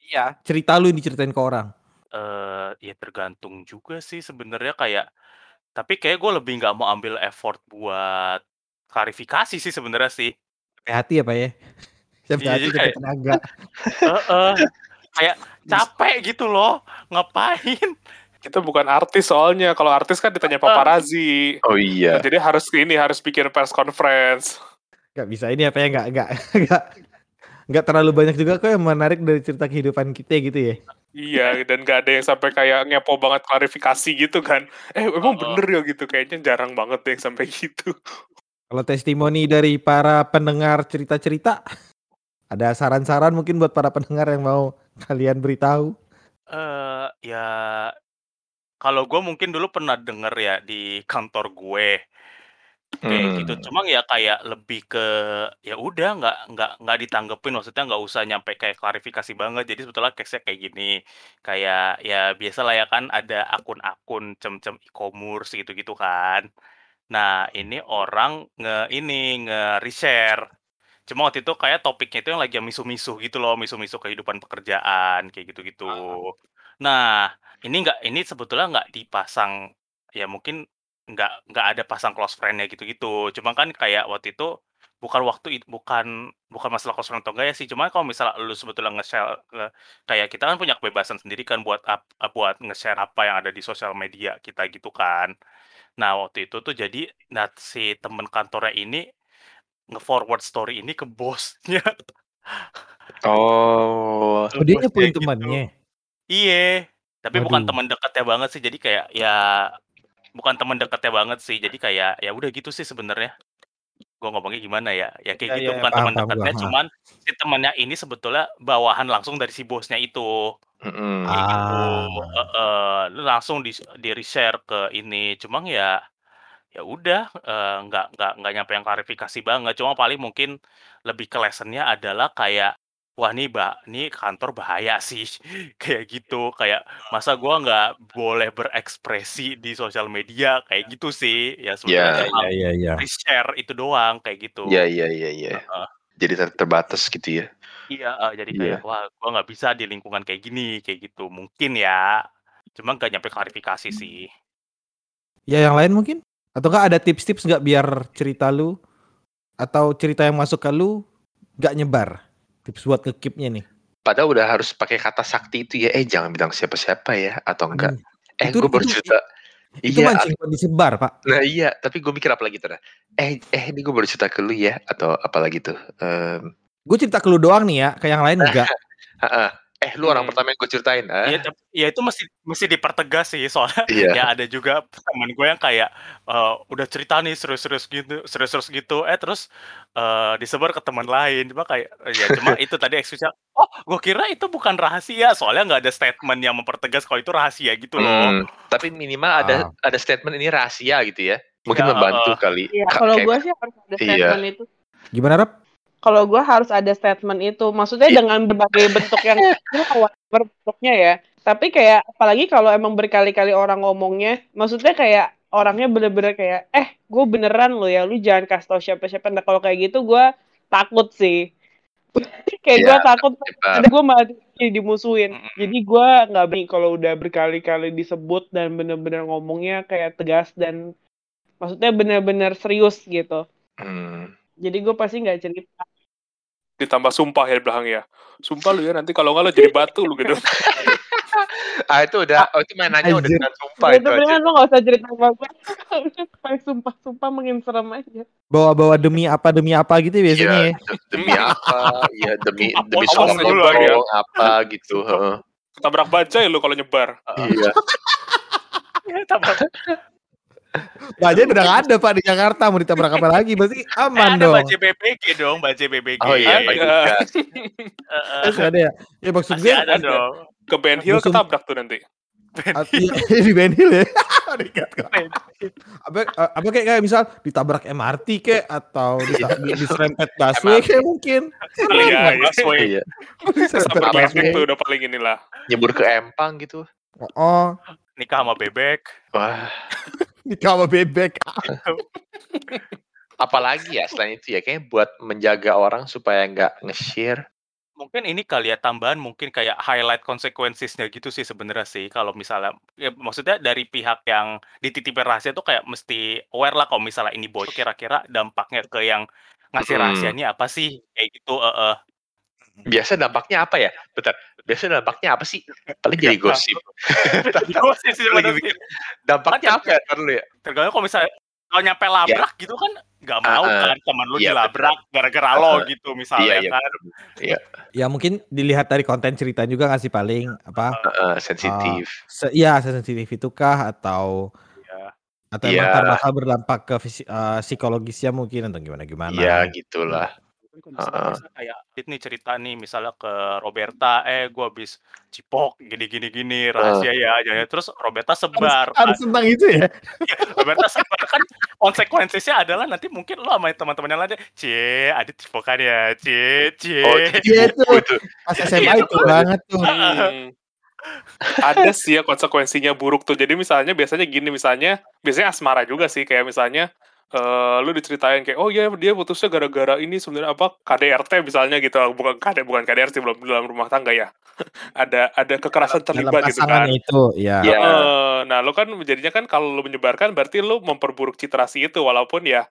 Iya. Cerita lu yang diceritain ke orang. Eh ya tergantung juga sih sebenarnya kayak tapi kayak gue lebih nggak mau ambil effort buat klarifikasi sih sebenarnya sih. Hati-hati ya pak ya. Sampai Iya, hati jadi sampai kayak- tenaga. Heeh. kayak capek gitu loh ngapain Kita bukan artis soalnya. Kalau artis kan ditanya paparazzi. Oh Nah, iya. jadi harus ini harus bikin press conference. Gak bisa ini apa ya nggak nggak nggak nggak terlalu banyak juga kok yang menarik dari cerita kehidupan kita gitu ya. Iya, dan gak ada yang sampai kayak ngepo banget klarifikasi gitu kan. Eh, emang Oh. bener ya gitu. Kayaknya jarang banget deh yang sampai gitu. Kalau testimoni dari para pendengar cerita-cerita, ada saran-saran mungkin buat para pendengar yang mau kalian beritahu. eh ya kalau gue mungkin dulu pernah denger ya di kantor gue kayak gitu. Hmm. cuma ya kayak lebih ke ya udah nggak nggak nggak ditanggepin maksudnya nggak usah nyampe kayak klarifikasi banget. Jadi sebetulnya case-nya kayak gini. Kayak ya biasa lah ya kan ada akun-akun cem-cem e-commerce gitu-gitu kan. Nah ini orang nge ini nge reshare. Cuma waktu itu kayak topiknya itu yang lagi misu-misu gitu loh misu-misu kehidupan pekerjaan kayak gitu-gitu. Nah ini nggak ini sebetulnya nggak dipasang ya mungkin nggak nggak ada pasang close friend-nya gitu-gitu. Cuma kan kayak waktu itu bukan waktu it- bukan bukan masalah close friend atau enggak ya sih. Cuma kalau misalnya lu sebetulnya nge-share nge- kayak kita kan punya kebebasan sendiri kan buat ap- buat nge-share apa yang ada di sosial media kita gitu kan. Nah, waktu itu tuh jadi nah si temen kantornya ini nge-forward story ini ke bosnya. Oh. Oh, dia Bosnya gitu. temannya. Iya, tapi bukan Waduh. teman dekatnya banget sih. Jadi kayak ya bukan teman dekatnya banget sih. Jadi kayak ya udah gitu sih sebenarnya. Gue ngomongnya gimana ya? Ya kayak Ya, gitu ya, bukan paham, teman paham dekatnya, cuman si temannya ini sebetulnya bawahan langsung dari si bosnya itu. Kayak gitu. Ah. Heeh, lu langsung di di share ke ini. Cuma ya ya udah eh, nggak nggak nggak nyampe yang klarifikasi banget. Cuma paling mungkin lebih ke lessonnya adalah kayak wah nih mbak, nih kantor bahaya sih kayak gitu. Kayak masa gua nggak boleh berekspresi di sosial media kayak gitu sih. Ya sebenarnya Ya, cuma iya iya. share itu doang kayak gitu. Iya, iya, iya, iya. Heeh. Jadi ter- terbatas gitu ya. Iya, eh, jadi Iya. kayak wah gua nggak bisa di lingkungan kayak gini kayak gitu. Mungkin ya. Cuma nggak nyampe klarifikasi sih. Ya yang lain mungkin Atau enggak ada tips-tips nggak biar cerita lu atau cerita yang masuk ke lu nggak nyebar? Tips buat ngekipnya nih. Padahal udah harus pakai kata sakti itu ya. Eh jangan bilang siapa-siapa ya atau enggak. Aduh, Eh gue baru itu- cerita. Itu Iya, mancing buat disebar, Pak. Nah iya, tapi gue mikir apa lagi tuh? nah. Eh, eh ini gue baru cerita ke lu ya, atau apa lagi tuh? Em, Gue cerita ke lu doang nih ya, ke yang lain enggak. Ah, ah. eh lu orang Hmm. pertama yang gue ceritain, ah? Iya, tapi- ya itu mesti mesti dipertegas sih soalnya Iya. ya ada juga teman gue yang kayak eh, udah cerita nih serius-serius gitu, serius-serius gitu, eh terus eh, disebar ke teman lain, cuma kayak ya cuma itu tadi excuse-nya, oh gue kira itu bukan rahasia, soalnya nggak ada statement yang mempertegas kalau itu rahasia gitu loh. Hmm, tapi minimal ada ada statement ini rahasia gitu ya. Mungkin Iya, membantu heeh. kali. Iya, Ka- kalau gue sih harus ada Iya. statement itu. Gimana, Rap? Kalau gue harus ada statement itu, maksudnya dengan berbagai bentuk yang bentuknya ya. Tapi kayak apalagi kalau emang berkali-kali orang ngomongnya, maksudnya kayak orangnya bener-bener kayak, eh, gue beneran lo ya, lu jangan kasih tau siapa-siapa. Nah kalau kayak gitu gue takut sih. kayak gue Iya, takut, ada gue malah jadi dimusuhin. Jadi gue nggak berani kalau udah berkali-kali disebut dan bener-bener ngomongnya kayak tegas dan maksudnya bener-bener serius gitu. Hmm. Jadi gue pasti nggak cerita. Ditambah sumpah ya di belakang ya. Sumpah lu ya nanti kalau nggak lo jadi batu lu gitu. Ah itu udah, oh, itu mainannya udah dengan sumpah itu beneran lo gak usah cerita apa apa. Paling sumpah-sumpah makin serem aja. Bawa-bawa demi apa demi apa gitu ya biasanya Iya, ya. de- demi apa? Iya demi demi soal ya. apa gitu. heeh. Ketabrak baja ya lu kalau nyebar. Iya. Tabrak- Baja udah nggak ada Pak di Jakarta mau ditabrak apa lagi? Berarti Eh, aman ada dong. baca BBG dong, baca BBG. Oh iya, Ada. Masih ada ya? Ya maksud gue ada ada. dong. Ke Ben Hill Musuh- ketabrak tuh nanti. iya, di Ben Hill ya. Apa apa kayak kayak misal ditabrak MRT kayak atau di- diserempet busway MRT. kayak mungkin. Iya, iya. Busway. Iya. Diserempet busway. tuh udah paling inilah. Nyebur ke empang gitu. Oh, Nikah sama bebek. Wah, nikah sama bebek. apalagi ya selain itu ya kayaknya buat menjaga orang supaya nggak nge-share. Mungkin ini kali ya tambahan mungkin kayak highlight consequences-nya gitu sih sebenarnya sih kalau misalnya ya maksudnya dari pihak yang dititipin rahasia tuh kayak mesti aware lah kalau misalnya ini bocor kira-kira dampaknya ke yang ngasih Hmm. rahasianya apa sih kayak gitu eh, eh. Biasa dampaknya apa ya? Bentar. Biasa dampaknya apa sih? Paling jadi gosip. Jadi gosip sih Lagi mikir. Dampaknya apa ya? Ntar dulu ya. tergantung kalau misalnya kalau nyampe labrak gitu kan nggak mau ah. kan teman lu Iya, dilabrak gara-gara Ah, lo ah. gitu misalnya Iya, iya. kan Ya mungkin dilihat dari konten cerita juga nggak sih paling apa? Heeh, sensitif. Se iya sensitif itukah atau Iya. atau emang Iya. ntar bakal berdampak ke eh, psikologisnya mungkin atau gimana gimana? Iya, gitulah. Mungkin kalau misalnya, misalnya kayak Dit nih cerita nih misalnya ke Roberta eh gua habis cipok gini gini gini rahasia ya aja terus Roberta sebar Harus tentang itu ya? Roberta sebar kan konsekuensinya adalah nanti mungkin lo sama teman-teman yang lain cie Adit cipokan ya cie cie Oh, Iya itu Oh, itu. pas SMA itu banget tuh. Hmm. Ada sih ya konsekuensinya buruk tuh. Jadi misalnya biasanya gini misalnya, biasanya asmara juga sih kayak misalnya eh lu diceritain kayak oh ya dia putusnya gara-gara ini sebenarnya apa KDRT misalnya gitu bukan KD bukan KDRT belum dalam rumah tangga ya ada ada kekerasan Dalam terlibat gitu kan itu, ya. Iya. Heeh. nah lo kan jadinya kan kalau lo menyebarkan berarti lo memperburuk citra si itu walaupun ya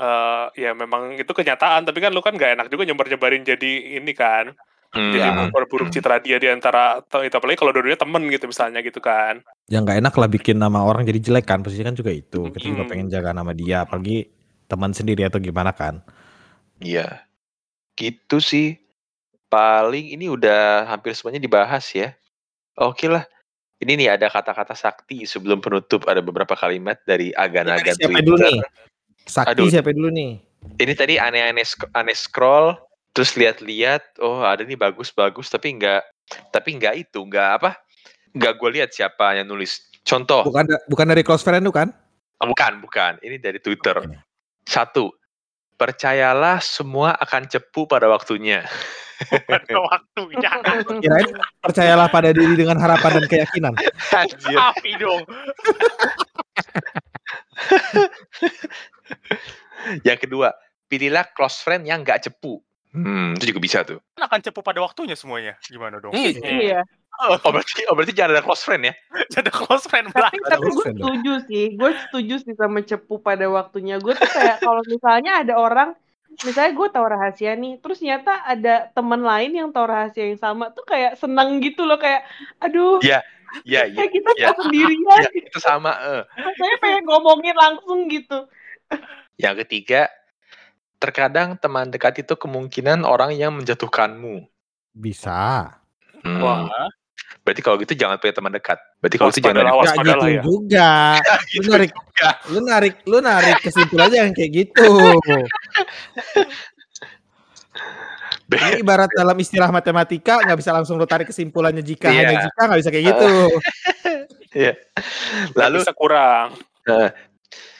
eh ya memang itu kenyataan tapi kan lo kan nggak enak juga nyebar nyebarin jadi ini kan Hmm. jadi Ya. memperburuk citra dia di antara itu apalagi kalau dua-duanya temen gitu misalnya gitu kan Yang nggak enak lah bikin nama orang jadi jelek kan, posisinya kan juga itu. Kita juga Mm. pengen jaga nama dia, apalagi teman sendiri atau gimana kan. Iya. Gitu sih. Paling ini udah hampir semuanya dibahas ya. Oke lah. Ini nih ada kata-kata sakti sebelum penutup ada beberapa kalimat dari agan-agan Siapa Twitter. dulu nih? Sakti Aduh. siapa dulu nih? Ini tadi aneh-aneh aneh scroll terus lihat-lihat oh ada nih bagus-bagus tapi enggak tapi enggak itu enggak apa enggak gue lihat siapa yang nulis contoh Bukan bukan dari close friend kan? Ah, bukan bukan ini dari Twitter satu percayalah semua akan cepu pada waktunya pada waktunya Kirain percayalah pada diri dengan harapan dan keyakinan. Anjir. api dong Yang kedua, pilihlah close friend yang nggak cepu. Hmm, itu juga bisa tuh. kan akan cepu pada waktunya semuanya gimana dong Hmm. Iya. Oh berarti, oh berarti jangan ada close friend ya? Jadi close friend. Tapi Ada tapi gue dong. setuju sih, gue setuju sih sama cepu pada waktunya. Gue tuh kayak kalau misalnya ada orang, misalnya gue tahu rahasia nih, terus ternyata ada teman lain yang tahu rahasia yang sama, tuh kayak seneng gitu loh, kayak aduh, Iya, iya, iya. kayak kita iya. nggak sendirian. Iya, itu sama. eh. Saya pengen ngomongin langsung gitu. Yang ketiga, terkadang teman dekat itu kemungkinan orang yang menjatuhkanmu. Bisa. Hmm. Wah. Berarti kalau gitu jangan punya teman dekat. Berarti kalau gitu jangan waspadalah gitu ya. juga. Lu gitu narik, juga. lu narik, lu narik kesimpulannya yang kayak gitu. Ini ibarat dalam istilah matematika nggak bisa langsung lu tarik kesimpulannya jika Iya. hanya jika nggak bisa kayak gitu. Iya. Lalu Lalu bisa kurang. eh,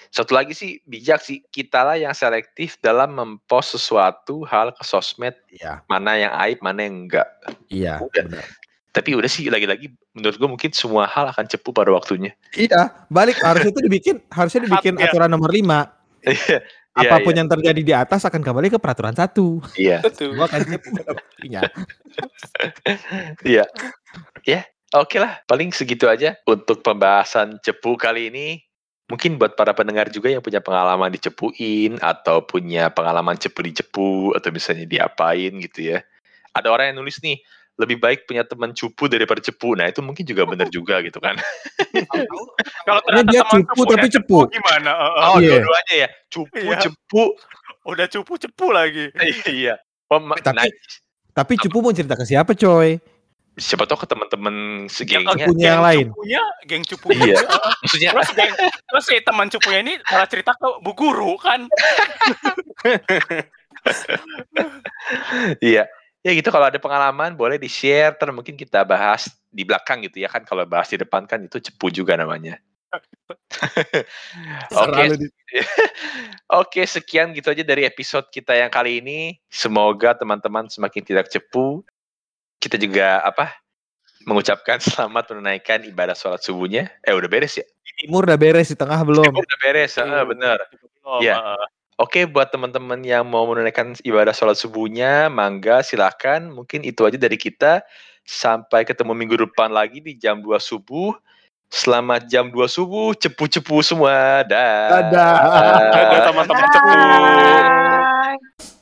satu lagi sih bijak sih kita lah yang selektif dalam mempost sesuatu hal ke sosmed Iya, mana yang aib mana yang enggak. iya, Udah. benar. Tapi udah sih lagi-lagi menurut gue mungkin semua hal akan cepu pada waktunya. Iya, balik harusnya itu dibikin harusnya dibikin Iya. aturan nomor 5. Iya. Iya, Apa pun yang terjadi di atas akan kembali ke peraturan satu. Iya. Betul. Gua akan cepu pada waktunya. Iya. Ya, oke lah. Paling segitu aja untuk pembahasan cepu kali ini. Mungkin buat para pendengar juga yang punya pengalaman dicepuin atau punya pengalaman cepu dicepu atau misalnya diapain gitu ya. Ada orang yang nulis nih, lebih baik punya teman cupu daripada cepu. Nah, itu mungkin juga benar juga gitu kan. Kalau ternyata dia teman cupu tapi cepu. gimana? Heeh. Oh, Iya. dua-duanya ya. Cupu, Iya. cepu. Udah cupu cepu lagi. iya. Oh, Tapi- nah, Tapi cupu mau cerita ke siapa, coy? Siapa tahu ke teman-teman Ya, segengnya. Punya yang geng lain. Cupunya, geng cupunya. Iya. Maksudnya terus geng, terus si teman cupunya ini malah cerita ke bu guru kan. Iya. Ya gitu kalau ada pengalaman boleh di-share terus mungkin kita bahas di belakang gitu ya kan kalau bahas di depan kan itu cepu juga namanya. Oke. Di- Oke, sekian gitu aja dari episode kita yang kali ini. Semoga teman-teman semakin tidak cepu. Kita juga apa? Mengucapkan selamat menunaikan ibadah sholat subuhnya. Eh udah beres ya? Timur udah beres di tengah belum? Oh, udah beres, heeh, bener. Belum, Iya. heeh. Oke, buat teman-teman yang mau menunaikan ibadah sholat subuhnya, mangga silakan. Mungkin itu aja dari kita. Sampai ketemu minggu depan lagi di jam 2 subuh. Selamat jam 2 subuh, cepu-cepu semua. Dah. Dadah. Dadah teman-teman cepu. Bye.